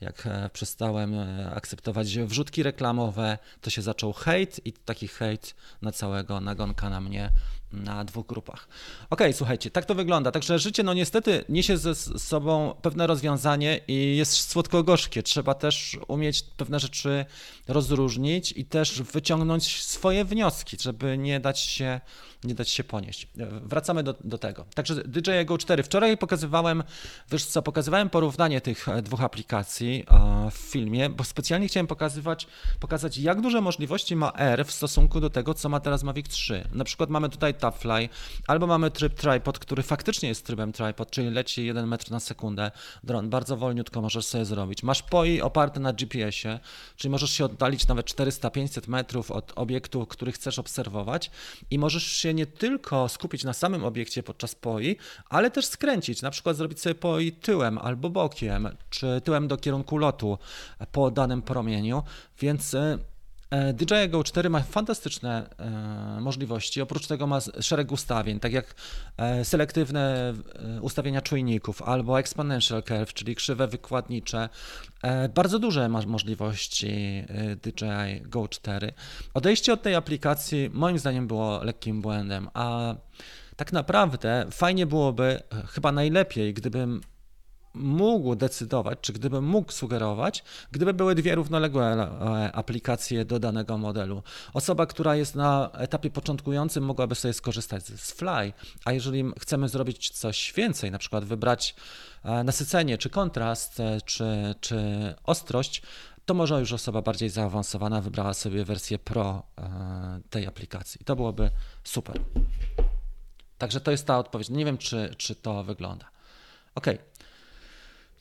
Jak e, przestałem e, akceptować wrzutki reklamowe, to się zaczął hejt i taki hejt na całego nagonka na mnie na dwóch grupach. Ok, słuchajcie, tak to wygląda. Także życie, no niestety, niesie ze sobą pewne rozwiązanie i jest słodko-gorzkie. Trzeba też umieć pewne rzeczy rozróżnić i też wyciągnąć swoje wnioski, żeby nie dać się nie dać się ponieść. Wracamy do, do tego. Także DJI Go 4. Wczoraj pokazywałem, wiesz co, pokazywałem porównanie tych e, dwóch aplikacji e, w filmie, bo specjalnie chciałem pokazywać, pokazać, jak duże możliwości ma R w stosunku do tego, co ma teraz Mavic 3. Na przykład mamy tutaj Albo mamy tryb tripod, który faktycznie jest trybem tripod, czyli leci 1 metr na sekundę. Dron bardzo wolniutko możesz sobie zrobić. Masz POI oparte na GPS-ie, czyli możesz się oddalić nawet 400-500 metrów od obiektu, który chcesz obserwować i możesz się nie tylko skupić na samym obiekcie podczas poi, ale też skręcić, na przykład zrobić sobie poi tyłem albo bokiem, czy tyłem do kierunku lotu po danym promieniu, więc e, DJI Go 4 ma fantastyczne e, możliwości. Oprócz tego ma szereg ustawień, tak jak selektywne ustawienia czujników albo exponential curve, czyli krzywe wykładnicze. Bardzo duże ma możliwości DJI Go 4. Odejście od tej aplikacji moim zdaniem było lekkim błędem, a tak naprawdę fajnie byłoby, chyba najlepiej, gdybym mógł decydować, czy gdybym mógł sugerować, gdyby były dwie równoległe e, aplikacje do danego modelu. Osoba, która jest na etapie początkującym, mogłaby sobie skorzystać z Fly, a jeżeli chcemy zrobić coś więcej, na przykład wybrać e, nasycenie, czy kontrast, e, czy, czy ostrość, to może już osoba bardziej zaawansowana wybrała sobie wersję Pro tej aplikacji. To byłoby super. Także to jest ta odpowiedź. Nie wiem, czy, czy to wygląda. OK.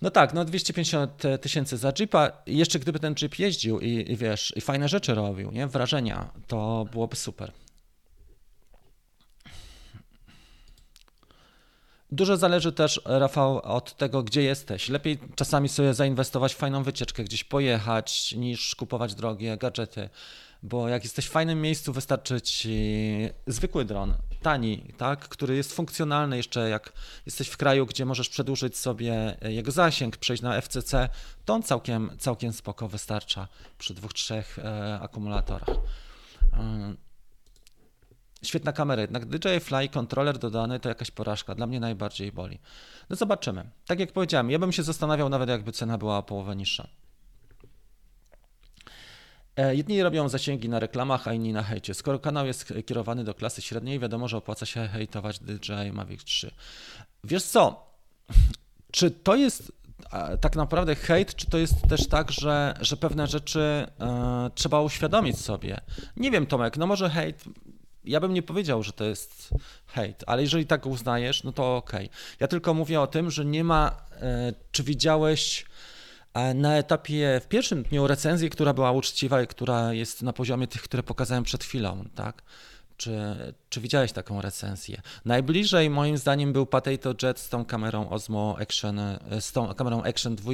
No tak, no 250 tysięcy za Jeepa. Jeszcze gdyby ten Jeep jeździł i, i wiesz, i fajne rzeczy robił, nie? Wrażenia, to byłoby super. Dużo zależy też, Rafał, od tego, gdzie jesteś. Lepiej czasami sobie zainwestować w fajną wycieczkę, gdzieś pojechać, niż kupować drogie gadżety bo jak jesteś w fajnym miejscu, wystarczy ci zwykły dron, tani, tak, który jest funkcjonalny jeszcze, jak jesteś w kraju, gdzie możesz przedłużyć sobie jego zasięg, przejść na FCC, to on całkiem, całkiem spoko wystarcza przy dwóch, trzech e, akumulatorach. E, świetna kamera, jednak DJI Fly kontroler dodany to jakaś porażka, dla mnie najbardziej boli. No zobaczymy. Tak jak powiedziałem, ja bym się zastanawiał nawet jakby cena była o połowę niższa. E, jedni robią zasięgi na reklamach, a inni na hejcie. Skoro kanał jest kierowany do klasy średniej, wiadomo, że opłaca się hejtować DJI Mavic 3. Wiesz co? Czy to jest tak naprawdę hejt, czy to jest też tak, że, że pewne rzeczy e, trzeba uświadomić sobie? Nie wiem, Tomek, no może hejt, ja bym nie powiedział, że to jest hejt, ale jeżeli tak uznajesz, no to okej. Okay. Ja tylko mówię o tym, że nie ma, e, czy widziałeś na etapie, w pierwszym dniu recenzji, która była uczciwa i która jest na poziomie tych, które pokazałem przed chwilą, tak? Czy, czy widziałeś taką recenzję? Najbliżej moim zdaniem był Potato Jet z tą kamerą Osmo Action, z tą kamerą Action 2,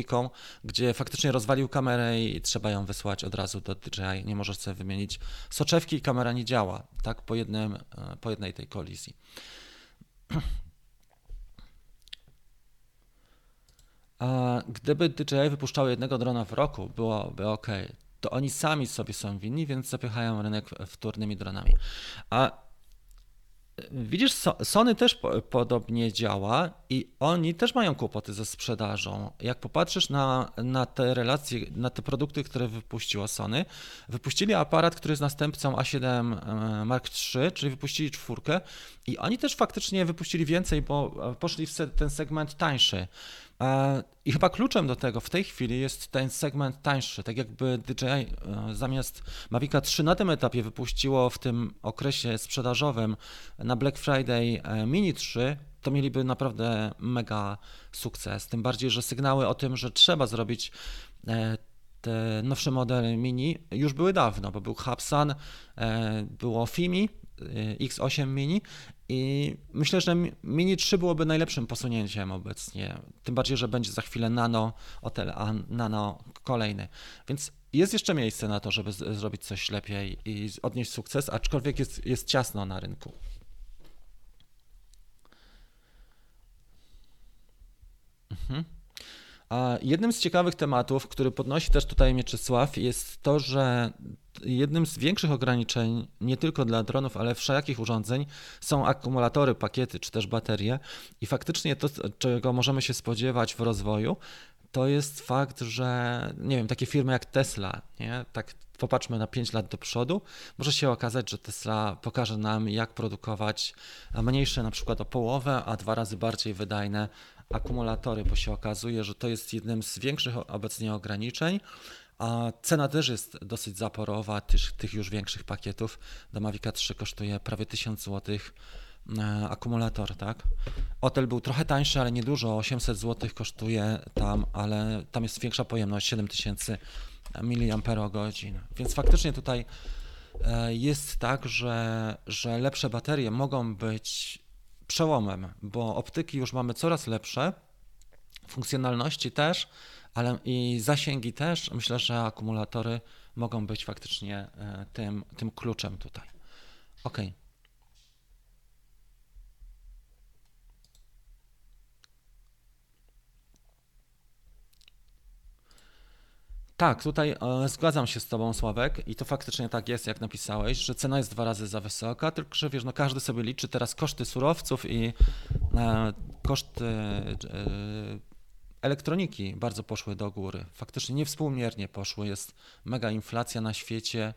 gdzie faktycznie rozwalił kamerę i trzeba ją wysłać od razu do DJI. Nie możesz sobie wymienić soczewki i kamera nie działa, tak, po, jednym, po jednej tej kolizji. gdyby DJI wypuszczały jednego drona w roku, byłoby ok to oni sami sobie są winni, więc zapychają rynek wtórnymi dronami. A Widzisz, Sony też podobnie działa i oni też mają kłopoty ze sprzedażą. Jak popatrzysz na, na te relacje, na te produkty, które wypuściło Sony, wypuścili aparat, który jest następcą A7 e, Mark III, czyli wypuścili czwórkę i oni też faktycznie wypuścili więcej, bo e, poszli w ten segment tańszy. E, I chyba kluczem do tego w tej chwili jest ten segment tańszy. Tak jakby DJI e, zamiast Mavica 3 na tym etapie wypuściło w tym okresie sprzedażowym na Black Friday e, Mini 3, to mieliby naprawdę mega sukces. Tym bardziej, że sygnały o tym, że trzeba zrobić te nowsze modele Mini już były dawno, bo był Hubsan, było Fimi, X8 Mini i myślę, że Mini 3 byłoby najlepszym posunięciem obecnie. Tym bardziej, że będzie za chwilę Nano Hotel, a Nano kolejny. Więc jest jeszcze miejsce na to, żeby zrobić coś lepiej i odnieść sukces, aczkolwiek jest, jest ciasno na rynku. Mhm. A jednym z ciekawych tematów, który podnosi też tutaj Mieczysław, jest to, że jednym z większych ograniczeń, nie tylko dla dronów, ale wszelakich urządzeń, są akumulatory, pakiety czy też baterie. I faktycznie to, czego możemy się spodziewać w rozwoju, to jest fakt, że nie wiem, takie firmy jak Tesla, nie? tak popatrzmy na 5 lat do przodu, może się okazać, że Tesla pokaże nam, jak produkować mniejsze, na przykład o połowę, a dwa razy bardziej wydajne akumulatory, bo się okazuje, że to jest jednym z większych obecnie ograniczeń. A cena też jest dosyć zaporowa tych, tych już większych pakietów. Do Mavica 3 kosztuje prawie 1000 zł e, akumulator, tak? Hotel był trochę tańszy, ale niedużo, 800 zł kosztuje tam, ale tam jest większa pojemność, 7000 mAh. Więc faktycznie tutaj e, jest tak, że, że lepsze baterie mogą być przełomem, bo optyki już mamy coraz lepsze, funkcjonalności też, ale i zasięgi też. Myślę, że akumulatory mogą być faktycznie e, tym, tym kluczem tutaj. OK. Tak, tutaj e, zgadzam się z Tobą, Sławek, i to faktycznie tak jest, jak napisałeś, że cena jest dwa razy za wysoka, tylko że wiesz, no każdy sobie liczy teraz koszty surowców i e, koszty e, elektroniki bardzo poszły do góry. Faktycznie niewspółmiernie poszły. Jest mega inflacja na świecie.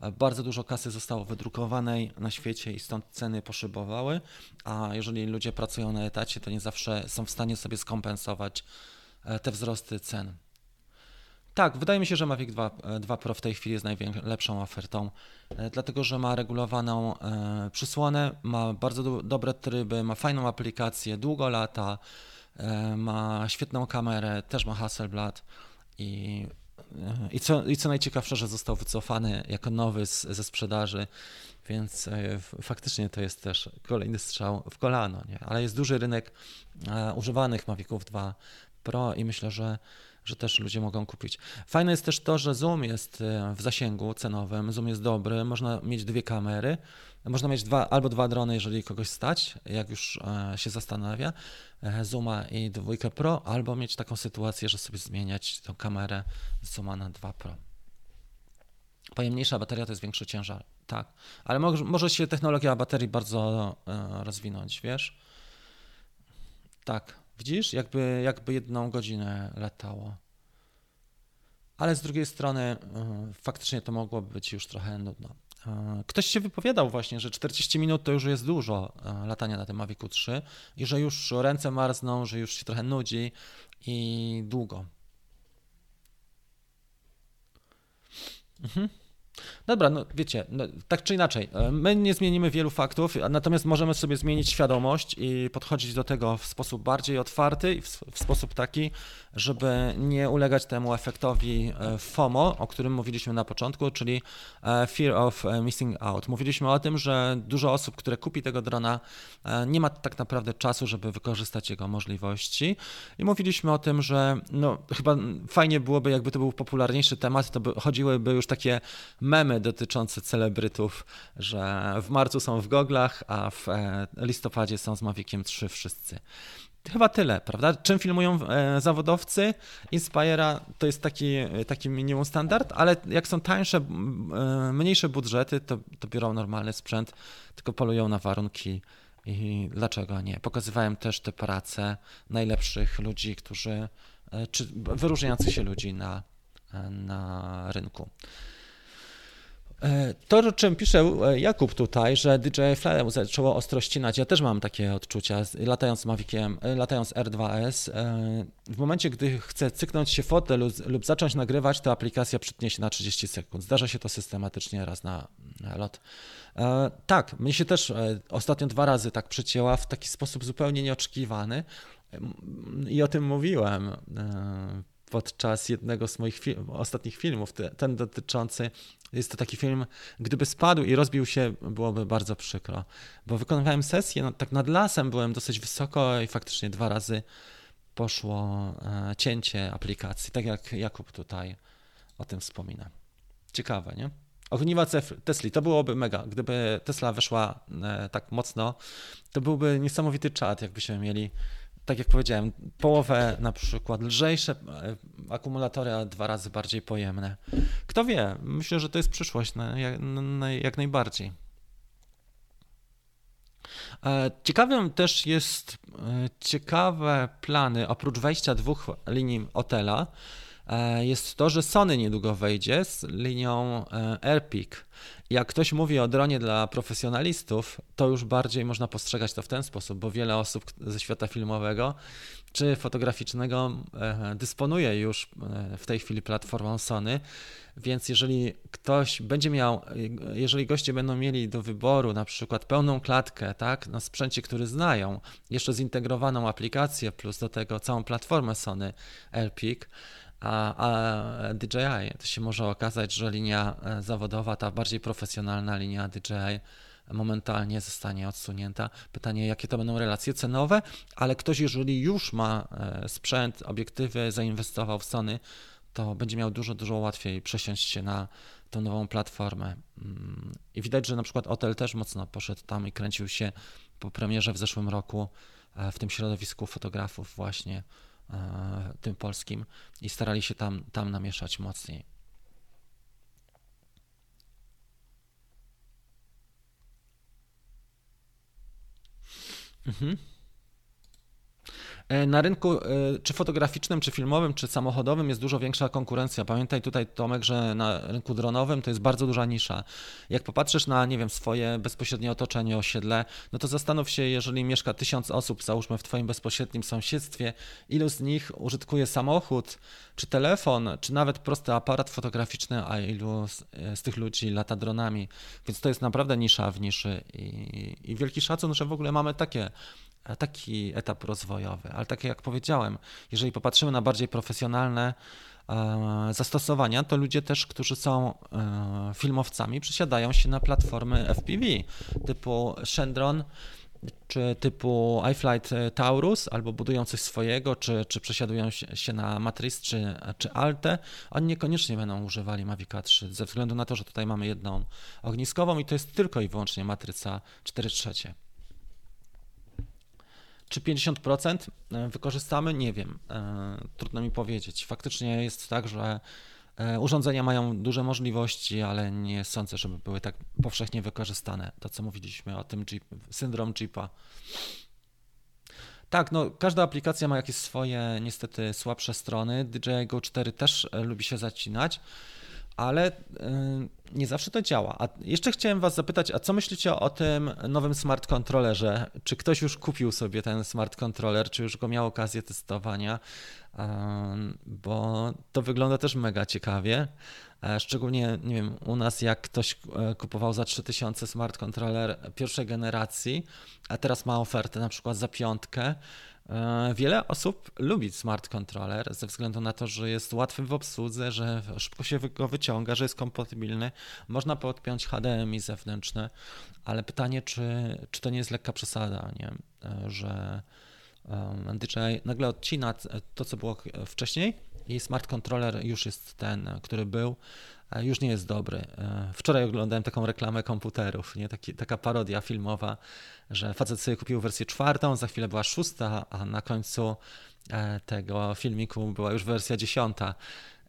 E, bardzo dużo kasy zostało wydrukowanej na świecie i stąd ceny poszybowały, a jeżeli ludzie pracują na etacie, to nie zawsze są w stanie sobie skompensować e, te wzrosty cen. Tak, wydaje mi się, że Mavic 2, 2 e, Pro w tej chwili jest najlepszą ofertą, dlatego że ma regulowaną przysłonę, ma bardzo do, dobre tryby, ma fajną aplikację, długo lata, ma świetną kamerę, też ma Hasselblad i, e, i, co, i co najciekawsze, że został wycofany jako nowy z, ze sprzedaży, więc e, faktycznie to jest też kolejny strzał w kolano, nie? ale jest duży rynek używanych Maviców 2 Pro i myślę, że że też ludzie mogą kupić. Fajne jest też to, że zoom jest w zasięgu cenowym, zoom jest dobry, można mieć dwie kamery, można mieć dwa, albo dwa drony, jeżeli kogoś stać, jak już e, się zastanawia, e, Zooma i dwójkę Pro, albo mieć taką sytuację, że sobie zmieniać tą kamerę z Zooma na 2 Pro. Pojemniejsza bateria to jest większy ciężar, tak, ale może, się technologia baterii bardzo e, rozwinąć, wiesz? Tak, widzisz, jakby, jakby jedną godzinę latało. Ale z drugiej strony faktycznie to mogłoby być już trochę nudno. Ktoś się wypowiadał właśnie, że 40 minut to już jest dużo latania na tym Mavicu 3 i że już ręce marzną, że już się trochę nudzi i długo. Mhm. Dobra, no wiecie, no, tak czy inaczej, e, my nie zmienimy wielu faktów, natomiast możemy sobie zmienić świadomość i podchodzić do tego w sposób bardziej otwarty i w, w sposób taki, żeby nie ulegać temu efektowi e, FOMO, o którym mówiliśmy na początku, czyli e, Fear of Missing Out. Mówiliśmy o tym, że dużo osób, które kupi tego drona, nie ma tak naprawdę czasu, żeby wykorzystać jego możliwości i mówiliśmy o tym, że no, chyba fajnie byłoby, jakby to był popularniejszy temat, to by, chodziłyby już takie memy dotyczące celebrytów, że w marcu są w goglach, a w e, listopadzie są z Maviciem 3 wszyscy. Chyba tyle, prawda? Czym filmują e, zawodowcy? Inspira to jest taki, taki minimum standard, ale jak są tańsze, e, mniejsze budżety, to, to biorą normalny sprzęt, tylko polują na warunki i dlaczego nie? Pokazywałem też te prace najlepszych ludzi, którzy, czy wyróżniających się ludzi na, na rynku. E, to, o czym pisze e, Jakub tutaj, że DJI Fly zaczęło ostro ścinać, ja też mam takie odczucia, latając Maviciem, e, latając R2S. W momencie, gdy chcę cyknąć się fotel lub zacząć nagrywać, to aplikacja przytnie się na 30 sekund. Zdarza się to systematycznie raz na, lot. Tak, mnie się też ostatnio dwa razy tak przycięła w taki sposób zupełnie nieoczekiwany i o tym mówiłem podczas jednego z moich ostatnich filmów, ten dotyczący, jest to taki film, gdyby spadł i rozbił się, byłoby bardzo przykro, bo wykonywałem sesję, no, tak nad lasem byłem dosyć wysoko i faktycznie dwa razy poszło e, cięcie aplikacji, tak jak Jakub tutaj o tym wspomina. Ciekawe, nie? Ogniwa Tesli, to byłoby mega. Gdyby Tesla weszła e, tak mocno, to byłby niesamowity czat, jakbyśmy mieli tak jak powiedziałem, połowę na przykład lżejsze e, akumulatory, a dwa razy bardziej pojemne. Kto wie, myślę, że to jest przyszłość na, jak, na, jak najbardziej. E, ciekawym też jest e, ciekawe plany, oprócz wejścia dwóch linii Otela, jest to, że Sony niedługo wejdzie z linią AirPik. Jak ktoś mówi o dronie dla profesjonalistów, to już bardziej można postrzegać to w ten sposób, bo wiele osób ze świata filmowego czy fotograficznego e, dysponuje już e, w tej chwili platformą Sony, więc jeżeli ktoś będzie miał, jeżeli goście będą mieli do wyboru na przykład pełną klatkę, tak, na sprzęcie, który znają, jeszcze zintegrowaną aplikację, plus do tego całą platformę Sony LPIC, a, a DJI to się może okazać, że linia e, zawodowa, ta bardziej profesjonalna linia DJI momentalnie zostanie odsunięta. Pytanie, jakie to będą relacje cenowe, ale ktoś, jeżeli już ma e, sprzęt, obiektywy, zainwestował w Sony, to będzie miał dużo, dużo łatwiej przesiąść się na tą nową platformę. Mm, I widać, że na przykład Otel też mocno poszedł tam i kręcił się po premierze w zeszłym roku e, w tym środowisku fotografów właśnie tym polskim i starali się tam, tam namieszać mocniej. Mhm. E, na rynku e, czy fotograficznym, czy filmowym, czy samochodowym jest dużo większa konkurencja. Pamiętaj tutaj, Tomek, że na rynku dronowym to jest bardzo duża nisza. Jak popatrzysz na, nie wiem, swoje bezpośrednie otoczenie, osiedle, no to zastanów się, jeżeli mieszka tysiąc osób, załóżmy w Twoim bezpośrednim sąsiedztwie, ilu z nich użytkuje samochód, czy telefon, czy nawet prosty aparat fotograficzny, a ilu z, z tych ludzi lata dronami. Więc to jest naprawdę nisza w niszy i, i wielki szacun, że w ogóle mamy takie taki etap rozwojowy. Ale tak jak powiedziałem, jeżeli popatrzymy na bardziej profesjonalne e, zastosowania, to ludzie też, którzy są e, filmowcami, przesiadają się na platformy FPV typu Shendron czy typu iFlight Taurus, albo budują coś swojego, czy, czy przesiadują się na Matrix, czy, czy Alte, oni niekoniecznie będą używali Mavica 3, ze względu na to, że tutaj mamy jedną ogniskową i to jest tylko i wyłącznie matryca 4 trzecie. Czy 50% e, wykorzystamy? Nie wiem. E, trudno mi powiedzieć. Faktycznie jest tak, że e, urządzenia mają duże możliwości, ale nie sądzę, żeby były tak powszechnie wykorzystane. To, co mówiliśmy o tym Jeep, syndrom Jeepa. Tak, no każda aplikacja ma jakieś swoje niestety słabsze strony. DJI Go 4 też lubi się zacinać ale nie zawsze to działa. A jeszcze chciałem Was zapytać, a co myślicie o tym nowym smart kontrolerze? Czy ktoś już kupił sobie ten smart kontroler, czy już go miał okazję testowania? Bo to wygląda też mega ciekawie. E, szczególnie, nie wiem, u nas jak ktoś e, kupował za 3000 smart controller pierwszej generacji, a teraz ma ofertę na przykład za piątkę, wiele osób lubi smart controller ze względu na to, że jest łatwy w obsłudze, że szybko się go wyciąga, że jest kompatybilny. Można podpiąć HDMI zewnętrzne, ale pytanie, czy, czy to nie jest lekka przesada, nie? E, że DJI nagle odcina to, co było wcześniej i smart controller już jest ten, który był, już nie jest dobry. E, wczoraj oglądałem taką reklamę komputerów, nie? Taki, taka parodia filmowa, że facet sobie kupił wersję czwartą, za chwilę była szósta, a na końcu e, tego filmiku była już wersja dziesiąta.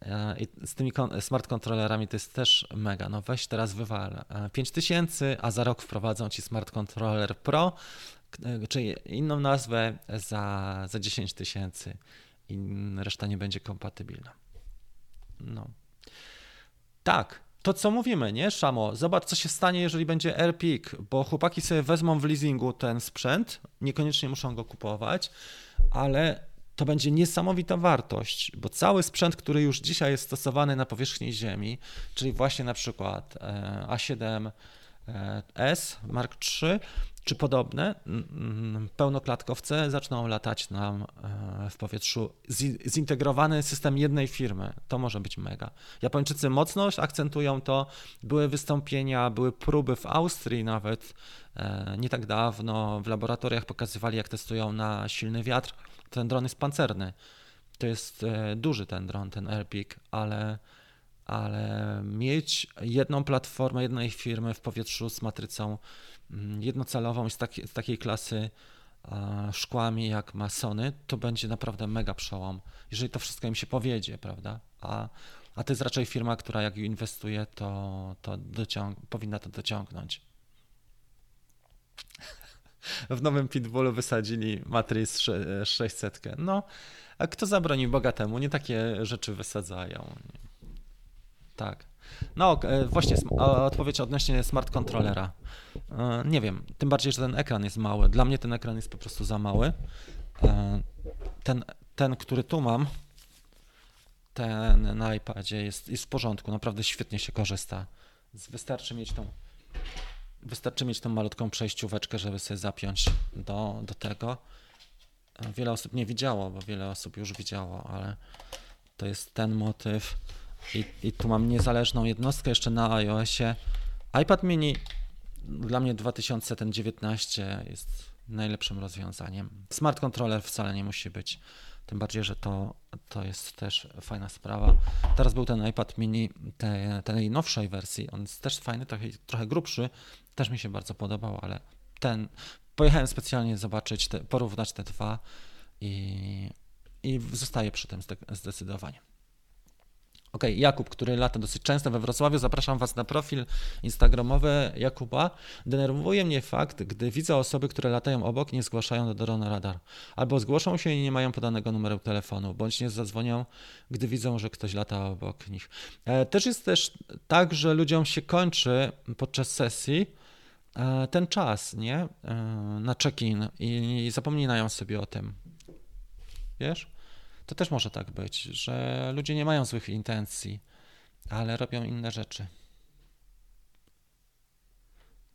E, I z tymi smart kontrolerami to jest też mega. No weź teraz wywal 5000, a za rok wprowadzą ci smart controller Pro, czyli inną nazwę za, za 10 tysięcy i reszta nie będzie kompatybilna. No. Tak, to co mówimy, nie, Szamo? Zobacz, co się stanie, jeżeli będzie AirPik, bo chłopaki sobie wezmą w leasingu ten sprzęt, niekoniecznie muszą go kupować, ale to będzie niesamowita wartość, bo cały sprzęt, który już dzisiaj jest stosowany na powierzchni Ziemi, czyli właśnie na przykład e, A7S e, Mark III, czy podobne pełnoklatkowce zaczną latać nam e, w powietrzu. Zintegrowany system jednej firmy, to może być mega. Japończycy mocno akcentują to. Były wystąpienia, były próby w Austrii nawet e, nie tak dawno. W laboratoriach pokazywali, jak testują na silny wiatr. Ten dron jest pancerny. To jest e, duży ten dron, ten Airpeak, ale ale mieć jedną platformę jednej firmy w powietrzu z matrycą mm, jednocelową z, taki, z takiej klasy szkłami jak ma Sony, to będzie naprawdę mega przełom, jeżeli to wszystko im się powiedzie, prawda? A, a to jest raczej firma, która jak inwestuje, to, to dociąg- powinna to dociągnąć. W nowym Pitbullu wysadzili Matrix 600. No, a kto zabroni bogatemu? Nie takie rzeczy wysadzają. Tak. No, e, właśnie odpowiedź odnośnie smart kontrolera. E, nie wiem, tym bardziej, że ten ekran jest mały. Dla mnie ten ekran jest po prostu za mały. E, ten, ten który tu mam, ten na iPadzie jest, jest w porządku, naprawdę świetnie się korzysta. Wystarczy mieć tą, wystarczy mieć tą malutką przejścióweczkę, żeby sobie zapiąć do, do tego. Wiele osób nie widziało, bo wiele osób już widziało, ale to jest ten motyw. I, I tu mam niezależną jednostkę jeszcze na iOSie. iPad mini dla mnie 2019 jest najlepszym rozwiązaniem. Smart controller wcale nie musi być. Tym bardziej, że to, to jest też fajna sprawa. Teraz był ten iPad mini tej, tej nowszej wersji. On jest też fajny, trochę, trochę grubszy. Też mi się bardzo podobał, ale ten. Pojechałem specjalnie zobaczyć, te, porównać te dwa i, i zostaję przy tym zdecydowanie. Ok, Jakub, który lata dosyć często we Wrocławiu, zapraszam Was na profil instagramowy Jakuba. Denerwuje mnie fakt, gdy widzę osoby, które latają obok nie zgłaszają do drona radar. Albo zgłoszą się i nie mają podanego numeru telefonu, bądź nie zadzwonią, gdy widzą, że ktoś lata obok nich. E, też jest też tak, że ludziom się kończy podczas sesji e, ten czas, nie? E, na check-in i zapominają sobie o tym. Wiesz? To też może tak być, że ludzie nie mają złych intencji, ale robią inne rzeczy.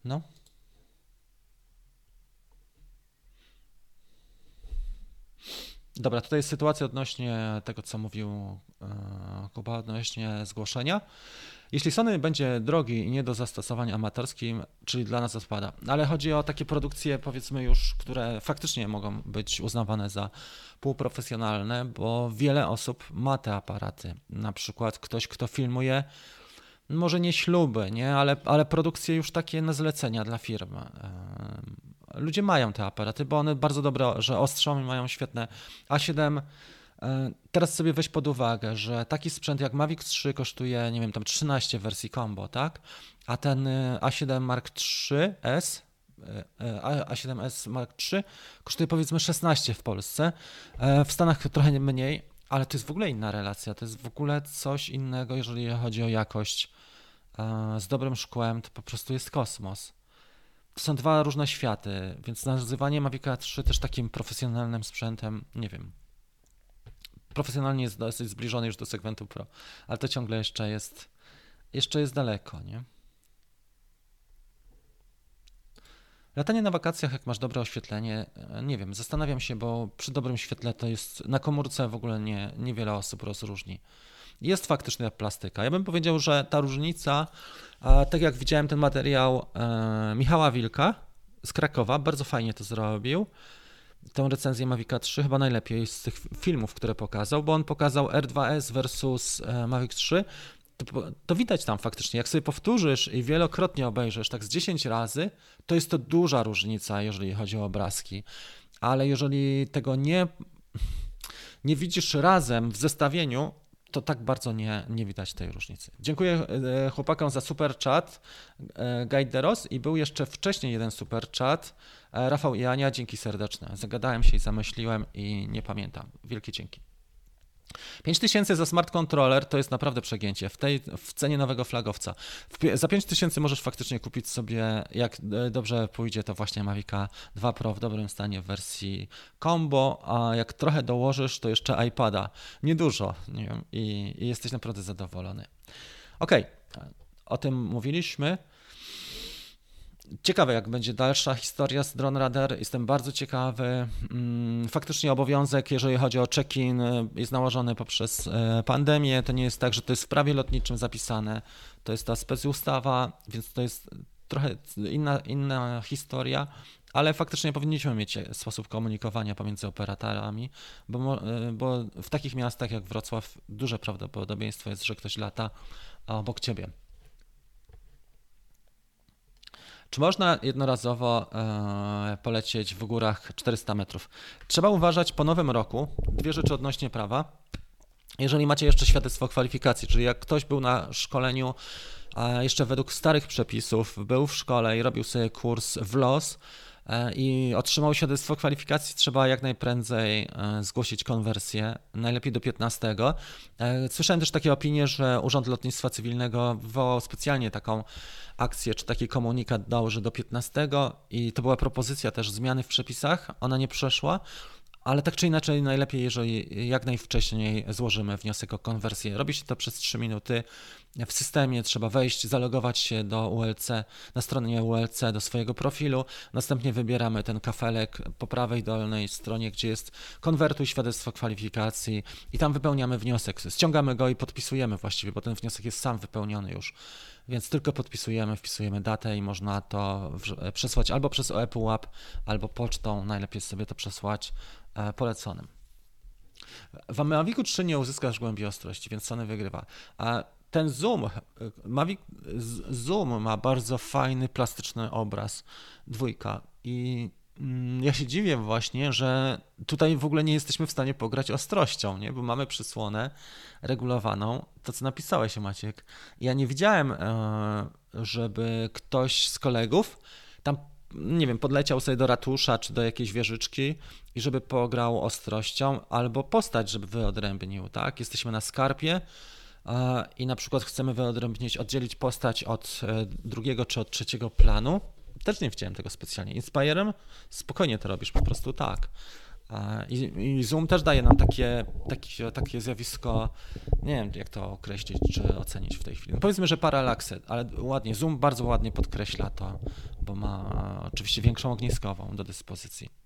No. Dobra, tutaj jest sytuacja odnośnie tego, co mówił e, Kuba, odnośnie zgłoszenia. Jeśli Sony będzie drogi i nie do zastosowań amatorskim, czyli dla nas odpada, ale chodzi o takie produkcje, powiedzmy już, które faktycznie mogą być uznawane za półprofesjonalne, bo wiele osób ma te aparaty. Na przykład ktoś, kto filmuje, może nie śluby, nie? Ale, ale produkcje już takie na zlecenia dla firmy. Ludzie mają te aparaty, bo one bardzo dobre, że ostrzą i mają świetne A7 E, teraz sobie weź pod uwagę, że taki sprzęt jak Mavic 3 kosztuje, nie wiem, tam 13 wersji combo, tak? A ten e, A7 Mark 3S e, A7S Mark III kosztuje powiedzmy 16 w Polsce, w Stanach trochę mniej, ale to jest w ogóle inna relacja, to jest w ogóle coś innego, jeżeli chodzi o jakość. E, z dobrym szkłem to po prostu jest kosmos. To są dwa różne światy, więc nazywanie Mavica 3 też takim profesjonalnym sprzętem, nie wiem. Profesjonalnie jest dosyć zbliżony już do segmentu Pro, ale to ciągle jeszcze jest, jeszcze jest daleko, nie? Latanie na wakacjach, jak masz dobre oświetlenie, e, nie wiem, zastanawiam się, bo przy dobrym świetle to jest na komórce w ogóle nie, niewiele osób rozróżni. Jest faktycznie plastyka. Ja bym powiedział, że ta różnica, tak jak widziałem ten materiał e, Michała Wilka z Krakowa, bardzo fajnie to zrobił. Tę recenzję Mavic 3 chyba najlepiej z tych filmów, które pokazał, bo on pokazał R2S versus e, Mavic 3 to, to, widać tam faktycznie. Jak sobie powtórzysz i wielokrotnie obejrzysz, tak z 10 razy, to jest to duża różnica, jeżeli chodzi o obrazki. Ale jeżeli tego nie, nie widzisz razem w zestawieniu, to tak bardzo nie, nie widać tej różnicy. Dziękuję e, chłopakom za super chat, e, Gajderos i był jeszcze wcześniej jeden super chat, e, Rafał i Ania, dzięki serdeczne. Zagadałem się i zamyśliłem i nie pamiętam. Wielkie dzięki. 5000 za smart controller to jest naprawdę przegięcie w tej w cenie nowego flagowca. W, za 5000 możesz faktycznie kupić sobie, jak dobrze pójdzie, to właśnie Mavica 2 Pro w dobrym stanie w wersji combo, a jak trochę dołożysz, to jeszcze iPada. Niedużo nie wiem, i, i jesteś naprawdę zadowolony. Ok, o tym mówiliśmy. Ciekawe, jak będzie dalsza historia z Drone Radar. Jestem bardzo ciekawy. Mm, faktycznie obowiązek, jeżeli chodzi o check-in, y, jest nałożony poprzez y, pandemię. To nie jest tak, że to jest w prawie lotniczym zapisane. To jest ta specustawa, więc to jest trochę inna, inna historia, ale faktycznie powinniśmy mieć sposób komunikowania pomiędzy operatorami, bo, y, bo w takich miastach jak Wrocław duże prawdopodobieństwo jest, że ktoś lata obok ciebie. Czy można jednorazowo e, polecieć w górach 400 metrów? Trzeba uważać po nowym roku dwie rzeczy odnośnie prawa. Jeżeli macie jeszcze świadectwo kwalifikacji, czyli jak ktoś był na szkoleniu jeszcze według starych przepisów, był w szkole i robił sobie kurs w los, i otrzymał świadectwo kwalifikacji, trzeba jak najprędzej e, zgłosić konwersję, najlepiej do 15. E, słyszałem też takie opinie, że Urząd Lotnictwa Cywilnego wywołał specjalnie taką akcję, czy taki komunikat dał, że do 15 i to była propozycja też zmiany w przepisach, ona nie przeszła, ale tak czy inaczej najlepiej, jeżeli jak najwcześniej złożymy wniosek o konwersję. Robi się to przez 3 minuty. W systemie trzeba wejść, zalogować się do ULC, na stronie ULC do swojego profilu. Następnie wybieramy ten kafelek po prawej dolnej stronie, gdzie jest konwertuj świadectwo kwalifikacji i tam wypełniamy wniosek. Ściągamy go i podpisujemy właściwie, bo ten wniosek jest sam wypełniony już. Więc tylko podpisujemy, wpisujemy datę i można to przesłać albo przez ePUAP, albo pocztą. Najlepiej sobie to przesłać E, poleconym. W Mavicu 3 nie uzyskasz głębi ostrości, więc Sony wygrywa. A ten zoom, Mavic Zoom ma bardzo fajny, plastyczny obraz, dwójka i ja się dziwię właśnie, że tutaj w ogóle nie jesteśmy w stanie pograć ostrością, nie? bo mamy przysłonę regulowaną, to co napisałeś Maciek. Ja nie widziałem, e, żeby ktoś z kolegów tam nie wiem, podleciał sobie do ratusza czy do jakiejś wieżyczki i żeby pograł ostrością, albo postać, żeby wyodrębnił, tak? Jesteśmy na skarpie i na przykład chcemy wyodrębnić, oddzielić postać od e, drugiego czy od trzeciego planu. Też nie widziałem tego specjalnie. Inspirem spokojnie to robisz, po prostu tak. I, I, Zoom też daje nam takie, takie, takie zjawisko, nie wiem jak to określić czy ocenić w tej chwili. No powiedzmy, że paralaksy, ale ładnie, Zoom bardzo ładnie podkreśla to, bo ma oczywiście większą ogniskową do dyspozycji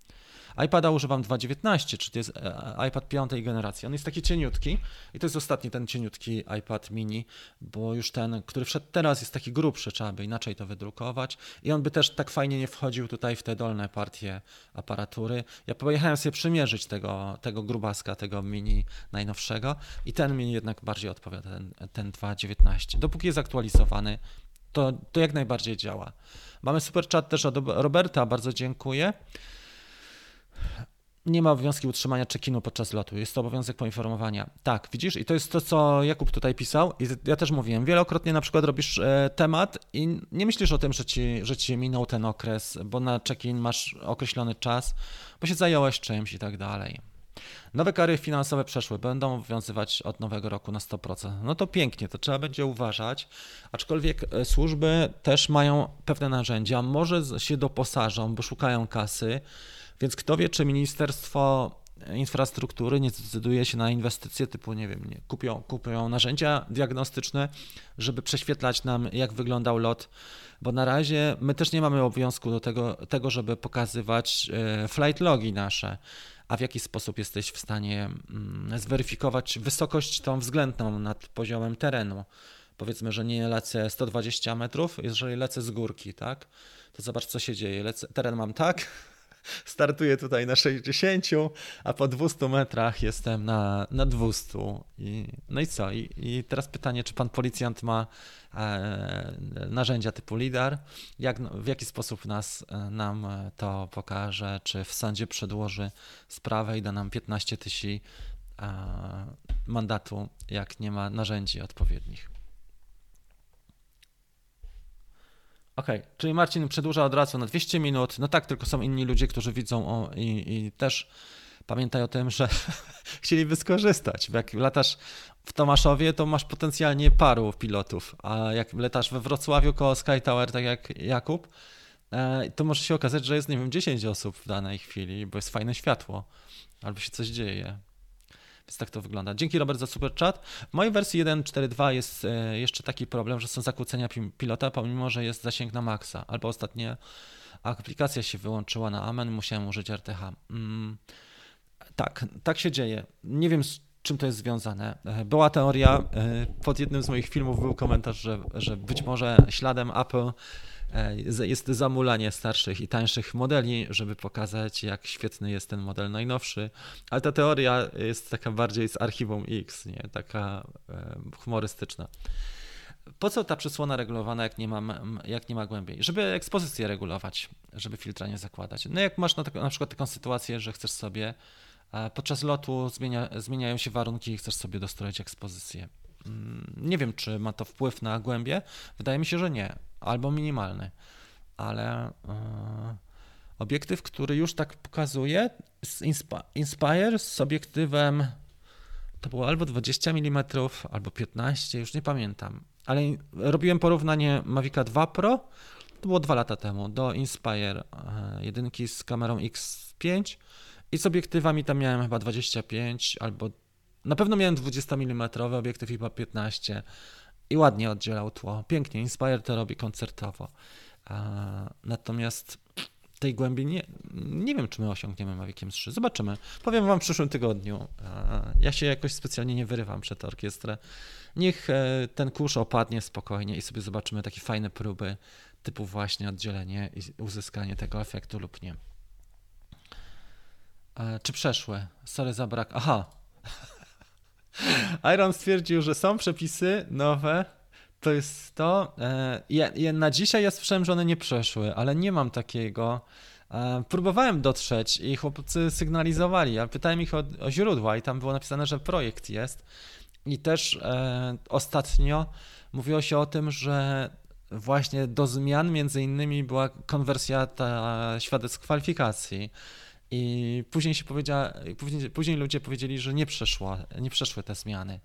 iPada używam 2.19, czyli to jest e, iPad piątej generacji. On jest taki cieniutki i to jest ostatni ten cieniutki iPad mini, bo już ten, który wszedł teraz jest taki grubszy, trzeba by inaczej to wydrukować i on by też tak fajnie nie wchodził tutaj w te dolne partie aparatury. Ja pojechałem sobie przymierzyć tego, tego grubaska, tego mini najnowszego i ten mi jednak bardziej odpowiada, ten, ten 2.19. Dopóki jest aktualizowany, to, to jak najbardziej działa. Mamy super chat też od Roberta, bardzo dziękuję. Nie ma obowiązku utrzymania check-inu podczas lotu. Jest to obowiązek poinformowania. Tak, widzisz, i to jest to, co Jakub tutaj pisał. I ja też mówiłem, wielokrotnie na przykład robisz e, temat i nie myślisz o tym, że ci, że ci minął ten okres, bo na check-in masz określony czas, bo się zająłeś czymś i tak dalej. Nowe kary finansowe przeszły, będą obowiązywać od nowego roku na 100%. No to pięknie, to trzeba będzie uważać, aczkolwiek e, służby też mają pewne narzędzia, może się doposażą, bo szukają kasy, więc kto wie, czy Ministerstwo Infrastruktury nie zdecyduje się na inwestycje typu, nie wiem, nie, kupią, kupią narzędzia diagnostyczne, żeby prześwietlać nam, jak wyglądał lot, bo na razie my też nie mamy obowiązku do tego, tego żeby pokazywać e, flight logi nasze a w jaki sposób jesteś w stanie mm, zweryfikować wysokość tą względną nad poziomem terenu. Powiedzmy, że nie lecę 120 metrów, jeżeli lecę z górki, tak? To zobacz, co się dzieje. Lecę, teren mam tak, startuję tutaj na 60, a po 200 metrach jestem na, na 200. I, no i co? I, I teraz pytanie, czy pan policjant ma e, narzędzia typu LIDAR? Jak, w jaki sposób nas, e, nam to pokaże? Czy w sądzie przedłoży sprawę i da nam 15 tysięcy mandatu, jak nie ma narzędzi odpowiednich? Okej, okay. czyli Marcin przedłuża od razu na 200 minut. No tak, tylko są inni ludzie, którzy widzą o, i, i też pamiętaj o tym, że chcieliby skorzystać. Bo jak latasz w Tomaszowie, to masz potencjalnie paru pilotów, a jak latasz we Wrocławiu koło Sky Tower, tak jak Jakub, e, to może się okazać, że jest, nie wiem, 10 osób w danej chwili, bo jest fajne światło, albo się coś dzieje. Więc tak to wygląda. Dzięki Robert za super chat. W mojej wersji 1.4.2 jest e, jeszcze taki problem, że są zakłócenia pilota, pomimo że jest zasięg na maksa. Albo ostatnie aplikacja się wyłączyła na Amen, musiałem użyć RTH. Mm, tak, tak się dzieje. Nie wiem z czym to jest związane. E, była teoria, e, pod jednym z moich filmów był komentarz, że, że być może śladem Apple jest zamulanie starszych i tańszych modeli, żeby pokazać, jak świetny jest ten model najnowszy. Ale ta teoria jest taka bardziej z archiwum X, nie? taka e, humorystyczna. Po co ta przysłona regulowana, jak nie, ma, jak nie ma głębiej? Żeby ekspozycję regulować, żeby filtra nie zakładać. No jak masz na, na przykład taką sytuację, że chcesz sobie e, podczas lotu zmienia, zmieniają się warunki i chcesz sobie dostroić ekspozycję. Mm, nie wiem, czy ma to wpływ na głębie. Wydaje mi się, że nie albo minimalny, ale yy, obiektyw, który już tak pokazuje, Inspire z obiektywem to było albo 20 mm, albo 15, już nie pamiętam, ale robiłem porównanie Mavica 2 Pro, to było dwa lata temu, do Inspire yy, jedynki z kamerą X5 i z obiektywami tam miałem chyba 25 albo na pewno miałem 20 mm obiektyw i chyba 15 i ładnie oddzielał tło. Pięknie, Inspire to robi koncertowo. Natomiast tej głębi nie, nie wiem, czy my osiągniemy Maviciem 3. Zobaczymy. Powiem wam w przyszłym tygodniu. Ja się jakoś specjalnie nie wyrywam przed orkiestrę. Niech e, ten kurz opadnie spokojnie i sobie zobaczymy takie fajne próby typu właśnie oddzielenie i uzyskanie tego efektu lub nie. Czy przeszły? Sorry za brak. Aha, Iron stwierdził, że są przepisy nowe. To jest to. E, ja, ja na dzisiaj ja słyszałem, że one nie przeszły, ale nie mam takiego. E, próbowałem dotrzeć i chłopcy sygnalizowali. Ja pytałem ich o, o źródła i tam było napisane, że projekt jest. I też e, ostatnio mówiło się o tym, że właśnie do zmian między innymi była konwersja ta świadectw kwalifikacji. I później się powiedziała, później, później ludzie powiedzieli, że nie, przeszło, nie przeszły te zmiany.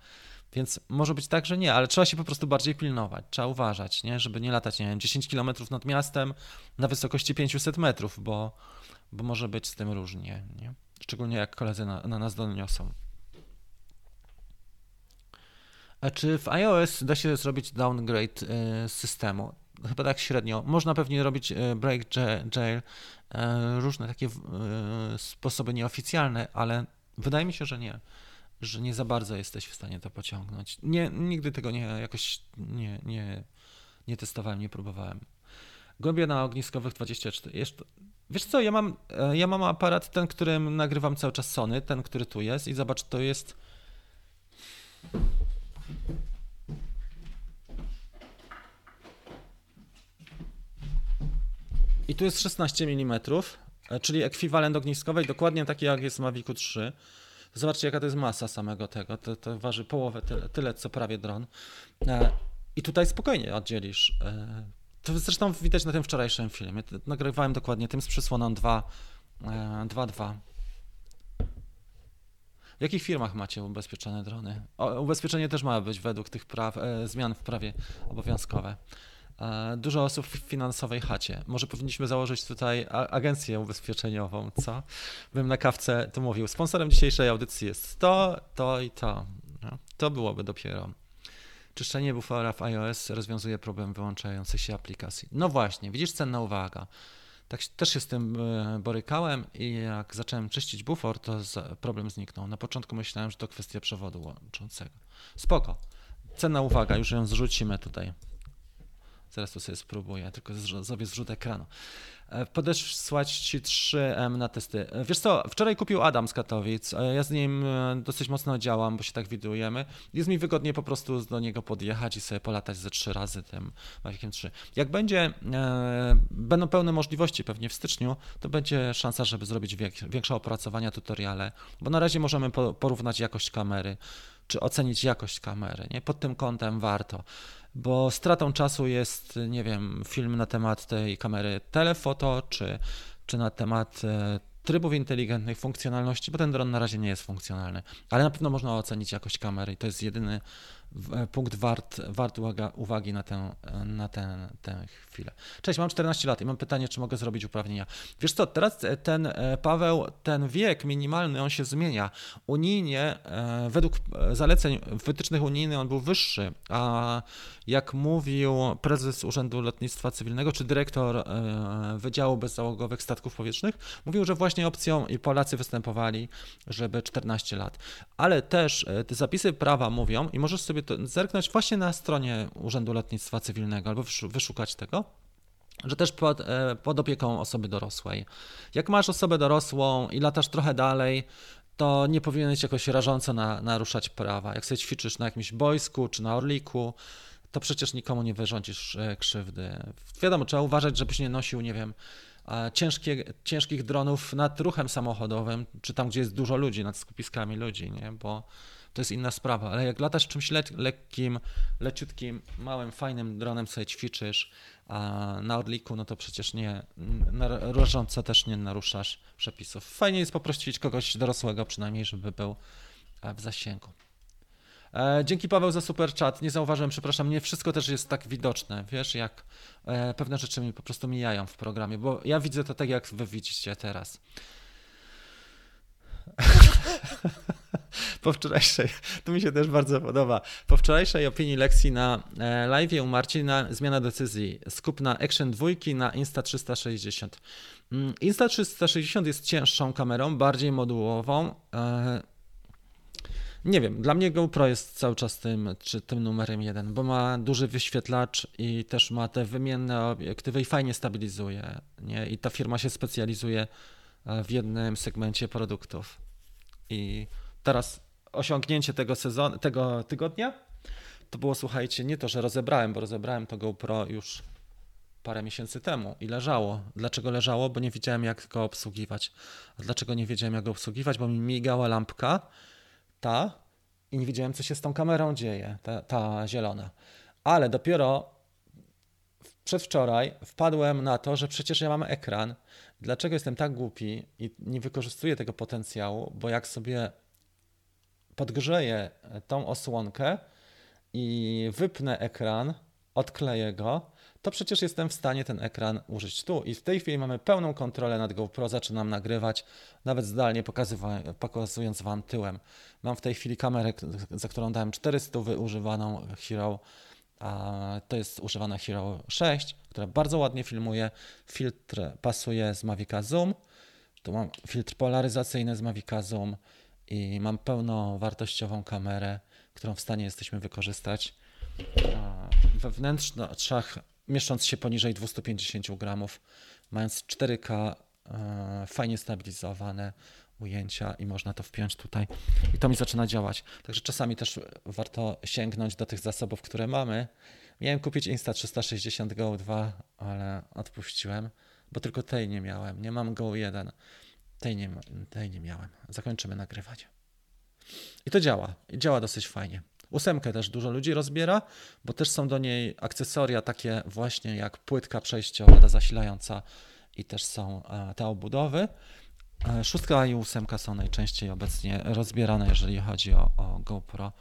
Więc może być tak, że nie, ale trzeba się po prostu bardziej pilnować, trzeba uważać, nie? żeby nie latać, nie wiem, 10 km nad miastem na wysokości 500 metrów, bo, bo może być z tym różnie, nie? szczególnie jak koledzy na, na nas doniosą. A czy w iOS da się zrobić downgrade y, systemu? Chyba tak średnio. Można pewnie robić y, break jail E, różne takie e, sposoby nieoficjalne, ale wydaje mi się, że nie, że nie za bardzo jesteś w stanie to pociągnąć. Nie, nigdy tego nie jakoś nie, nie, nie testowałem, nie próbowałem. Głębia na ogniskowych 24. Jeszcze, wiesz co, ja mam, e, ja mam aparat, ten, którym nagrywam cały czas Sony, ten, który tu jest i zobacz, to jest I tu jest 16 mm, e, czyli ekwiwalent ogniskowej, dokładnie taki jak jest w Mavicu 3. Zobaczcie, jaka to jest masa samego tego. To, to waży połowę, tyle, tyle, co prawie dron. E, I tutaj spokojnie oddzielisz. E, to zresztą widać na tym wczorajszym filmie. Nagrywałem dokładnie tym z przysłoną 2.2. W jakich firmach macie ubezpieczone drony? O, ubezpieczenie też ma być według tych praw, zmian w prawie obowiązkowe. E, dużo osób w finansowej chacie. Może powinniśmy założyć tutaj agencję ubezpieczeniową, co? Bym na kawce to mówił. Sponsorem dzisiejszej audycji jest to, to i to. No, to byłoby dopiero. Czyszczenie bufora w iOS rozwiązuje problem wyłączających się aplikacji. No właśnie, widzisz cenna uwaga. Tak też się z tym e, borykałem i jak zacząłem czyścić bufor, to problem zniknął. Na początku myślałem, że to kwestia przewodu łączącego. Spoko. Cenna uwaga, już ją zrzucimy tutaj. Zaraz to sobie spróbuję, tylko zrobię zrzut ekranu. E, podesłać Ci 3M na testy. E, wiesz co, wczoraj kupił Adam z Katowic. E, ja z nim dosyć mocno działam, bo się tak widujemy. Jest mi wygodnie po prostu do niego podjechać i sobie polatać ze trzy razy tym Maviciem 3. Jak będzie, e, będą pełne możliwości pewnie w styczniu, to będzie szansa, żeby zrobić większe opracowania, tutoriale, bo na razie możemy porównać jakość kamery, czy ocenić jakość kamery. Nie? Pod tym kątem warto bo stratą czasu jest, nie wiem, film na temat tej kamery telefoto, czy, czy na temat e, trybów inteligentnych, funkcjonalności, bo ten dron na razie nie jest funkcjonalny, ale na pewno można ocenić jakość kamery i to jest jedyny punkt wart, wart uwaga, uwagi na tę, na tę, tę chwilę. Cześć, mam 14 lat i mam pytanie, czy mogę zrobić uprawnienia. Wiesz co, teraz ten e, Paweł, ten wiek minimalny, on się zmienia. Unijnie, e, według zaleceń wytycznych unijnych on był wyższy, a jak mówił prezes Urzędu Lotnictwa Cywilnego, czy dyrektor Wydziału Bezzałogowych Statków Powietrznych, mówił, że właśnie opcją i Polacy występowali, żeby 14 lat. Ale też te zapisy prawa mówią i możesz sobie sobie to zerknąć właśnie na stronie Urzędu Lotnictwa Cywilnego albo wyszukać tego, że też pod, e, pod opieką osoby dorosłej. Jak masz osobę dorosłą i latasz trochę dalej, to nie powinieneś jakoś rażąco na, naruszać prawa. Jak sobie ćwiczysz na jakimś boisku czy na orliku, to przecież nikomu nie wyrządzisz e, krzywdy. Wiadomo, trzeba uważać, żebyś nie nosił, nie wiem, ciężkie, ciężkich dronów nad ruchem samochodowym, czy tam, gdzie jest dużo ludzi, nad skupiskami ludzi, nie? bo to jest inna sprawa, ale jak latasz czymś le lekkim, leciutkim, małym, fajnym dronem sobie ćwiczysz, a na Orliku, no to przecież nie, rażąco też nie naruszasz przepisów. Fajnie jest poprosić kogoś dorosłego przynajmniej, żeby był e, w zasięgu. E, dzięki Paweł za super chat. Nie zauważyłem, przepraszam, nie wszystko też jest tak widoczne. Wiesz, jak e, pewne rzeczy mi po prostu mijają w programie, bo ja widzę to tak, jak wy widzicie teraz. po wczorajszej, to mi się też bardzo podoba, po wczorajszej opinii lekcji na e, live u Marcina zmiana decyzji. Skup na Action 2 na Insta360. Mm, Insta360 jest cięższą kamerą, bardziej modułową. E, nie wiem, dla mnie GoPro jest cały czas tym, czy tym numerem jeden, bo ma duży wyświetlacz i też ma te wymienne obiektywy i fajnie stabilizuje. Nie? I ta firma się specjalizuje e, w jednym segmencie produktów. I teraz osiągnięcie tego sezonu, tego tygodnia to było, słuchajcie, nie to, że rozebrałem, bo rozebrałem to GoPro już parę miesięcy temu i leżało. Dlaczego leżało? Bo nie wiedziałem, jak go obsługiwać. A dlaczego nie wiedziałem, jak go obsługiwać? Bo mi migała lampka ta i nie wiedziałem, co się z tą kamerą dzieje, ta, ta zielona. Ale dopiero przedwczoraj wpadłem na to, że przecież ja mam ekran. Dlaczego jestem tak głupi i nie wykorzystuję tego potencjału? Bo jak sobie podgrzeję tą osłonkę i wypnę ekran, odkleję go, to przecież jestem w stanie ten ekran użyć tu. I w tej chwili mamy pełną kontrolę nad GoPro, zaczynam nagrywać, nawet zdalnie pokazując Wam tyłem. Mam w tej chwili kamerę, za którą dałem 400 używaną Hero, a to jest używana Hero 6, która bardzo ładnie filmuje. Filtr pasuje z Mavica Zoom. Tu mam filtr polaryzacyjny z Mavica Zoom i mam pełnowartościową kamerę, którą w stanie jesteśmy wykorzystać. We wnętrzach mieszcząc się poniżej 250 gramów, mając 4K e, fajnie stabilizowane ujęcia i można to wpiąć tutaj i to mi zaczyna działać. Także czasami też warto sięgnąć do tych zasobów, które mamy. Miałem kupić Insta360 Go 2, ale odpuściłem, bo tylko tej nie miałem. Nie mam Go 1. Tej nie, tej nie miałem. Zakończymy nagrywanie. I to działa. I działa dosyć fajnie. Ósemkę też dużo ludzi rozbiera, bo też są do niej akcesoria takie właśnie jak płytka przejściowa, ta zasilająca i też są e, te obudowy. E, szóstka i ósemka są najczęściej obecnie rozbierane, jeżeli chodzi o, o GoPro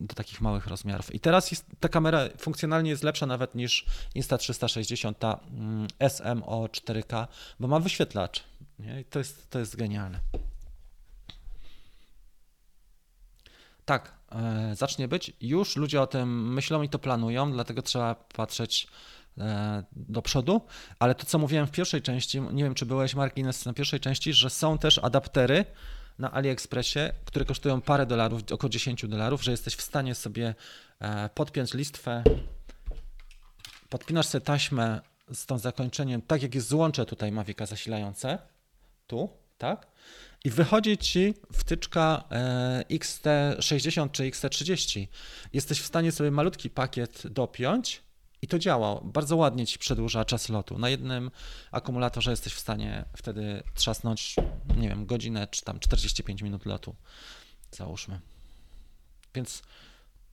do takich małych rozmiarów. I teraz jest, ta kamera funkcjonalnie jest lepsza nawet niż Insta360, ta mm, SMO 4K, bo ma wyświetlacz. Nie? I to jest, to jest genialne. Tak, e, zacznie być. Już ludzie o tym myślą i to planują, dlatego trzeba patrzeć e, do przodu, ale to co mówiłem w pierwszej części, nie wiem czy byłeś Margines na pierwszej części, że są też adaptery na AliExpressie, które kosztują parę dolarów, około 10 dolarów, że jesteś w stanie sobie e, podpiąć listwę, podpinasz sobie taśmę z tą zakończeniem, tak jak jest złącze tutaj Mavica zasilające, tu, tak? I wychodzi ci wtyczka e, XT60 czy XT30. Jesteś w stanie sobie malutki pakiet dopiąć i to działa. Bardzo ładnie ci przedłuża czas lotu. Na jednym akumulatorze jesteś w stanie wtedy trzasnąć, nie wiem, godzinę czy tam 45 minut lotu. Załóżmy. Więc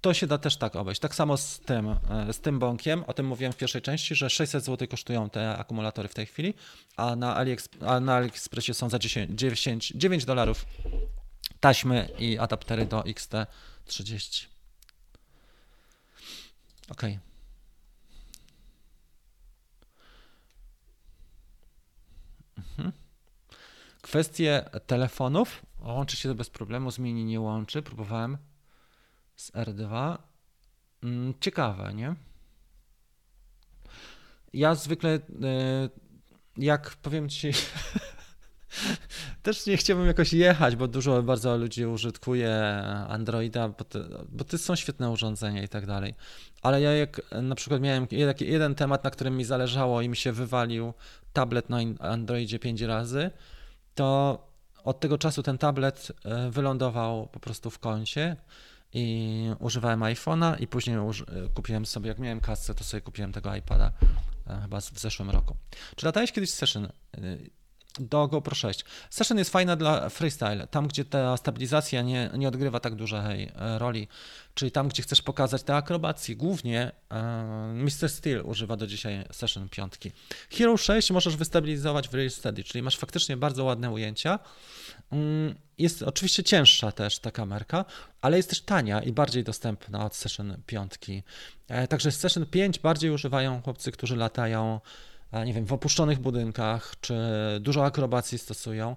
to się da też tak obejść. Tak samo z tym, e, z tym bąkiem, o tym mówiłem w pierwszej części, że 600 zł kosztują te akumulatory w tej chwili, a na, AliExp a na AliExpressie są za 10, 10, 9 dolarów taśmy i adaptery do XT30. Ok. Mhm. Kwestie telefonów. Łączy się to bez problemu, z Mini nie łączy. Próbowałem z R2. Mm, ciekawe, nie? Ja zwykle, e, jak powiem ci, też nie chciałbym jakoś jechać, bo dużo bardzo ludzi użytkuje Androida, bo, bo to są świetne urządzenia i tak dalej. Ale ja jak na przykład miałem jeden temat, na którym mi zależało i mi się wywalił tablet na Androidzie 5 razy, to od tego czasu ten tablet e, wylądował po prostu w kącie i używałem iPhone'a i później kupiłem sobie, jak miałem kasę, to sobie kupiłem tego iPada e, chyba w zeszłym roku. Czy latałeś kiedyś Session e, do GoPro 6? Session jest fajna dla freestyle, tam gdzie ta stabilizacja nie, nie odgrywa tak dużej e, roli, czyli tam gdzie chcesz pokazać te akrobacje. Głównie Mr. Steel używa do dzisiaj Session 5. Hero 6 możesz wystabilizować w Real Steady, czyli masz faktycznie bardzo ładne ujęcia, Mm, jest oczywiście cięższa też ta kamerka, ale jest też tania i bardziej dostępna od Session 5. E, także Session 5 bardziej używają chłopcy, którzy latają, e, nie wiem, w opuszczonych budynkach, czy dużo akrobacji stosują,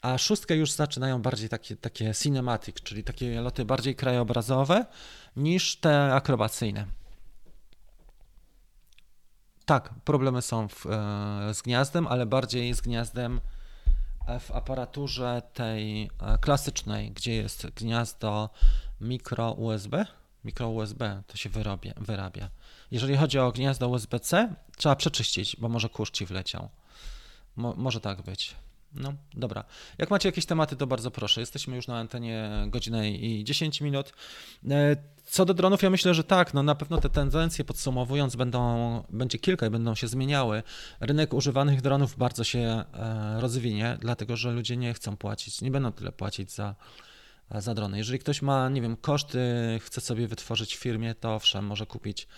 a szóstkę już zaczynają bardziej takie, takie cinematic, czyli takie loty bardziej krajobrazowe niż te akrobacyjne. Tak, problemy są w, e, z gniazdem, ale bardziej z gniazdem w aparaturze tej e, klasycznej, gdzie jest gniazdo mikro USB, mikro USB to się wyrobie, wyrabia. Jeżeli chodzi o gniazdo USB-C, trzeba przeczyścić, bo może kurz ci wleciał. Mo, może tak być. No, dobra. Jak macie jakieś tematy, to bardzo proszę. Jesteśmy już na antenie godzinę i 10 minut. E, co do dronów, ja myślę, że tak, no na pewno te tendencje podsumowując będą, będzie kilka i będą się zmieniały. Rynek używanych dronów bardzo się e, rozwinie, dlatego że ludzie nie chcą płacić, nie będą tyle płacić za, za drony. Jeżeli ktoś ma, nie wiem, koszty, chce sobie wytworzyć w firmie, to owszem, może kupić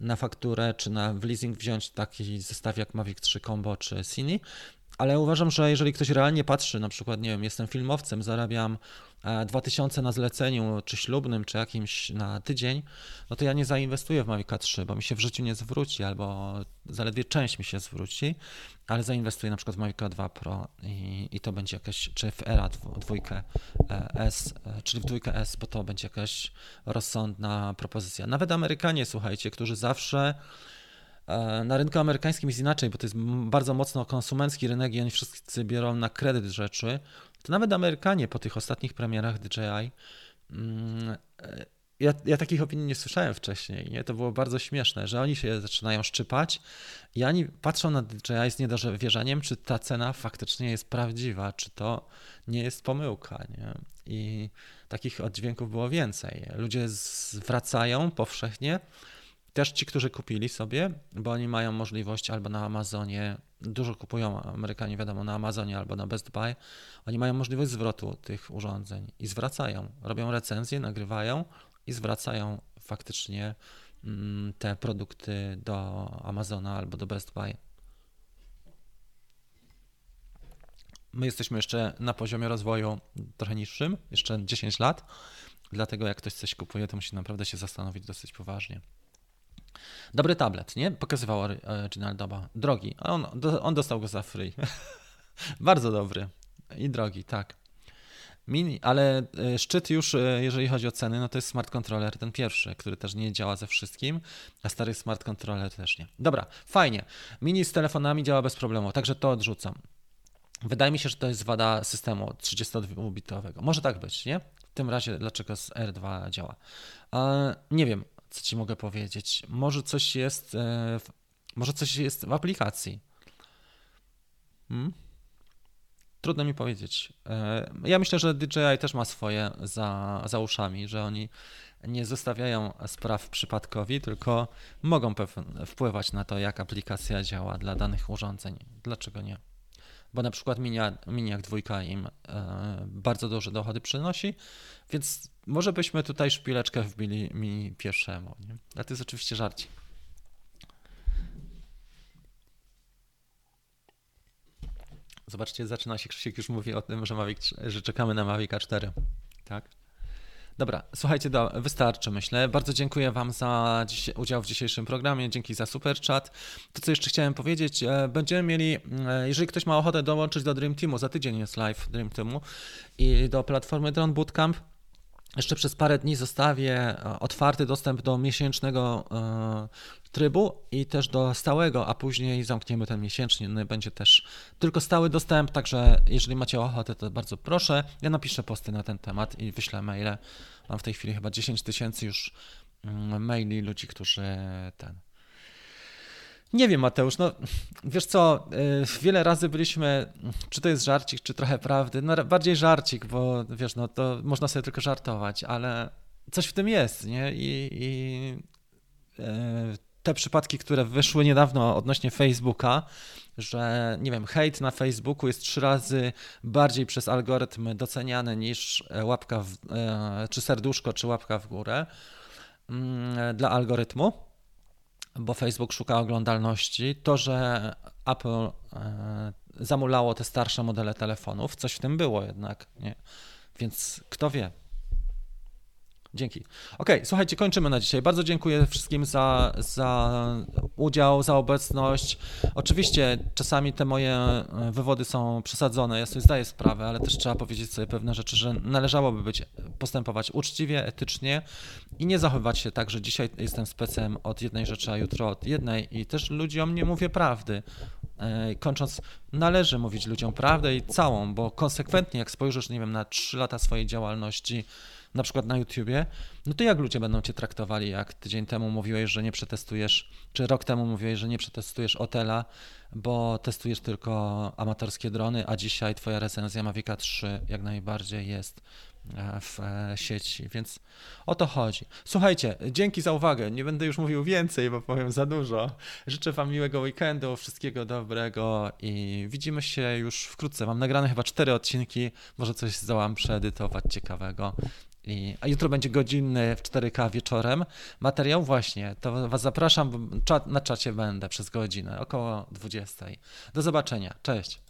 na fakturę czy na w leasing wziąć taki zestaw jak Mavic 3 Combo czy Cine, ale uważam, że jeżeli ktoś realnie patrzy, na przykład, nie wiem, jestem filmowcem, zarabiam 2000 na zleceniu, czy ślubnym, czy jakimś na tydzień, no to ja nie zainwestuję w Mavic 3, bo mi się w życiu nie zwróci, albo zaledwie część mi się zwróci, ale zainwestuję na przykład w Mavic 2 Pro i, i to będzie jakaś, czy w Era 2 e, S, e, czyli w 2 S, bo to będzie jakaś rozsądna propozycja. Nawet Amerykanie, słuchajcie, którzy zawsze E, na rynku amerykańskim jest inaczej, bo to jest bardzo mocno konsumencki rynek i oni wszyscy biorą na kredyt rzeczy. To nawet Amerykanie po tych ostatnich premierach DJI, mm, e, ja, ja takich opinii nie słyszałem wcześniej, nie? to było bardzo śmieszne, że oni się zaczynają szczypać i oni patrzą na DJI z niedowierzaniem, czy ta cena faktycznie jest prawdziwa, czy to nie jest pomyłka. Nie? I takich oddźwięków było więcej. Ludzie zwracają powszechnie też ci, którzy kupili sobie, bo oni mają możliwość albo na Amazonie, dużo kupują Amerykanie, wiadomo, na Amazonie albo na Best Buy, oni mają możliwość zwrotu tych urządzeń i zwracają. Robią recenzje, nagrywają i zwracają faktycznie mm, te produkty do Amazona albo do Best Buy. My jesteśmy jeszcze na poziomie rozwoju trochę niższym, jeszcze 10 lat, dlatego jak ktoś coś kupuje, to musi naprawdę się zastanowić dosyć poważnie. Dobry tablet, nie? Pokazywał Original Doba. Drogi, a on, on dostał go za free. Bardzo dobry i drogi, tak. Mini, ale e, szczyt już, e, jeżeli chodzi o ceny, no to jest smart controller ten pierwszy, który też nie działa ze wszystkim, a stary smart controller też nie. Dobra, fajnie. Mini z telefonami działa bez problemu, także to odrzucam. Wydaje mi się, że to jest wada systemu 32-bitowego. Może tak być, nie? W tym razie, dlaczego z R2 działa? nie wiem, co ci mogę powiedzieć. Może coś jest, e, w, może coś jest w aplikacji. Hmm? Trudno mi powiedzieć. E, ja myślę, że DJI też ma swoje za, za uszami, że oni nie zostawiają spraw przypadkowi, tylko mogą wpływać na to, jak aplikacja działa dla danych urządzeń. Dlaczego nie? Bo na przykład Miniak 2 im e, bardzo duże dochody przynosi, więc może byśmy tutaj szpileczkę wbili mi pierwszemu. Nie? Ale to jest oczywiście żarcie. Zobaczcie, zaczyna się Krzysiek już mówi o tym, że, Mavic, że czekamy na Mavic 4. Tak? Dobra, słuchajcie, do, wystarczy myślę. Bardzo dziękuję Wam za dziś, udział w dzisiejszym programie, dzięki za super chat. To, co jeszcze chciałem powiedzieć, e, będziemy mieli, e, jeżeli ktoś ma ochotę dołączyć do Dream Teamu, za tydzień jest live Dream Teamu i do platformy Drone Bootcamp, jeszcze przez parę dni zostawię e, otwarty dostęp do miesięcznego trybu i też do stałego, a później zamkniemy ten miesięczny. No będzie też tylko stały dostęp, także jeżeli macie ochotę, to bardzo proszę. Ja napiszę posty na ten temat i wyślę maile. Mam w tej chwili chyba 10 tysięcy już mm, maili ludzi, którzy ten. Nie wiem, Mateusz, no wiesz co, y, wiele razy byliśmy, czy to jest żarcik, czy trochę prawdy, no bardziej żarcik, bo wiesz, no to można sobie tylko żartować, ale coś w tym jest, nie? I, i y, te przypadki, które wyszły niedawno odnośnie Facebooka, że nie wiem, hejt na Facebooku jest trzy razy bardziej przez algorytm doceniany niż łapka, w, e, czy serduszko, czy łapka w górę mm, dla algorytmu, bo Facebook szuka oglądalności. To, że Apple e, zamulało te starsze modele telefonów, coś w tym było jednak, nie? Więc kto wie. Dzięki. Ok, słuchajcie, kończymy na dzisiaj. Bardzo dziękuję wszystkim za, za udział, za obecność. Oczywiście czasami te moje e, wywody są przesadzone, ja sobie zdaję sprawę, ale też trzeba powiedzieć sobie pewne rzeczy, że należałoby być, postępować uczciwie, etycznie i nie zachowywać się tak, że dzisiaj jestem specem od jednej rzeczy, a jutro od jednej i też ludziom nie mówię prawdy. E, kończąc, należy mówić ludziom prawdę i całą, bo konsekwentnie, jak spojrzysz, nie wiem, na trzy lata swojej działalności, na przykład na YouTubie, no to jak ludzie będą cię traktowali, jak tydzień temu mówiłeś, że nie przetestujesz, czy rok temu mówiłeś, że nie przetestujesz Otela, bo testujesz tylko amatorskie drony, a dzisiaj twoja recenzja Mavica 3 jak najbardziej jest e, w e, sieci, więc o to chodzi. Słuchajcie, dzięki za uwagę. Nie będę już mówił więcej, bo powiem za dużo. Życzę Wam miłego weekendu, wszystkiego dobrego i widzimy się już wkrótce. Mam nagrane chyba cztery odcinki, może coś zdołam przeedytować ciekawego. I, a jutro będzie godzinny w 4K wieczorem materiał właśnie, to Was zapraszam, czat, na czacie będę przez godzinę, około 20. Do zobaczenia, cześć.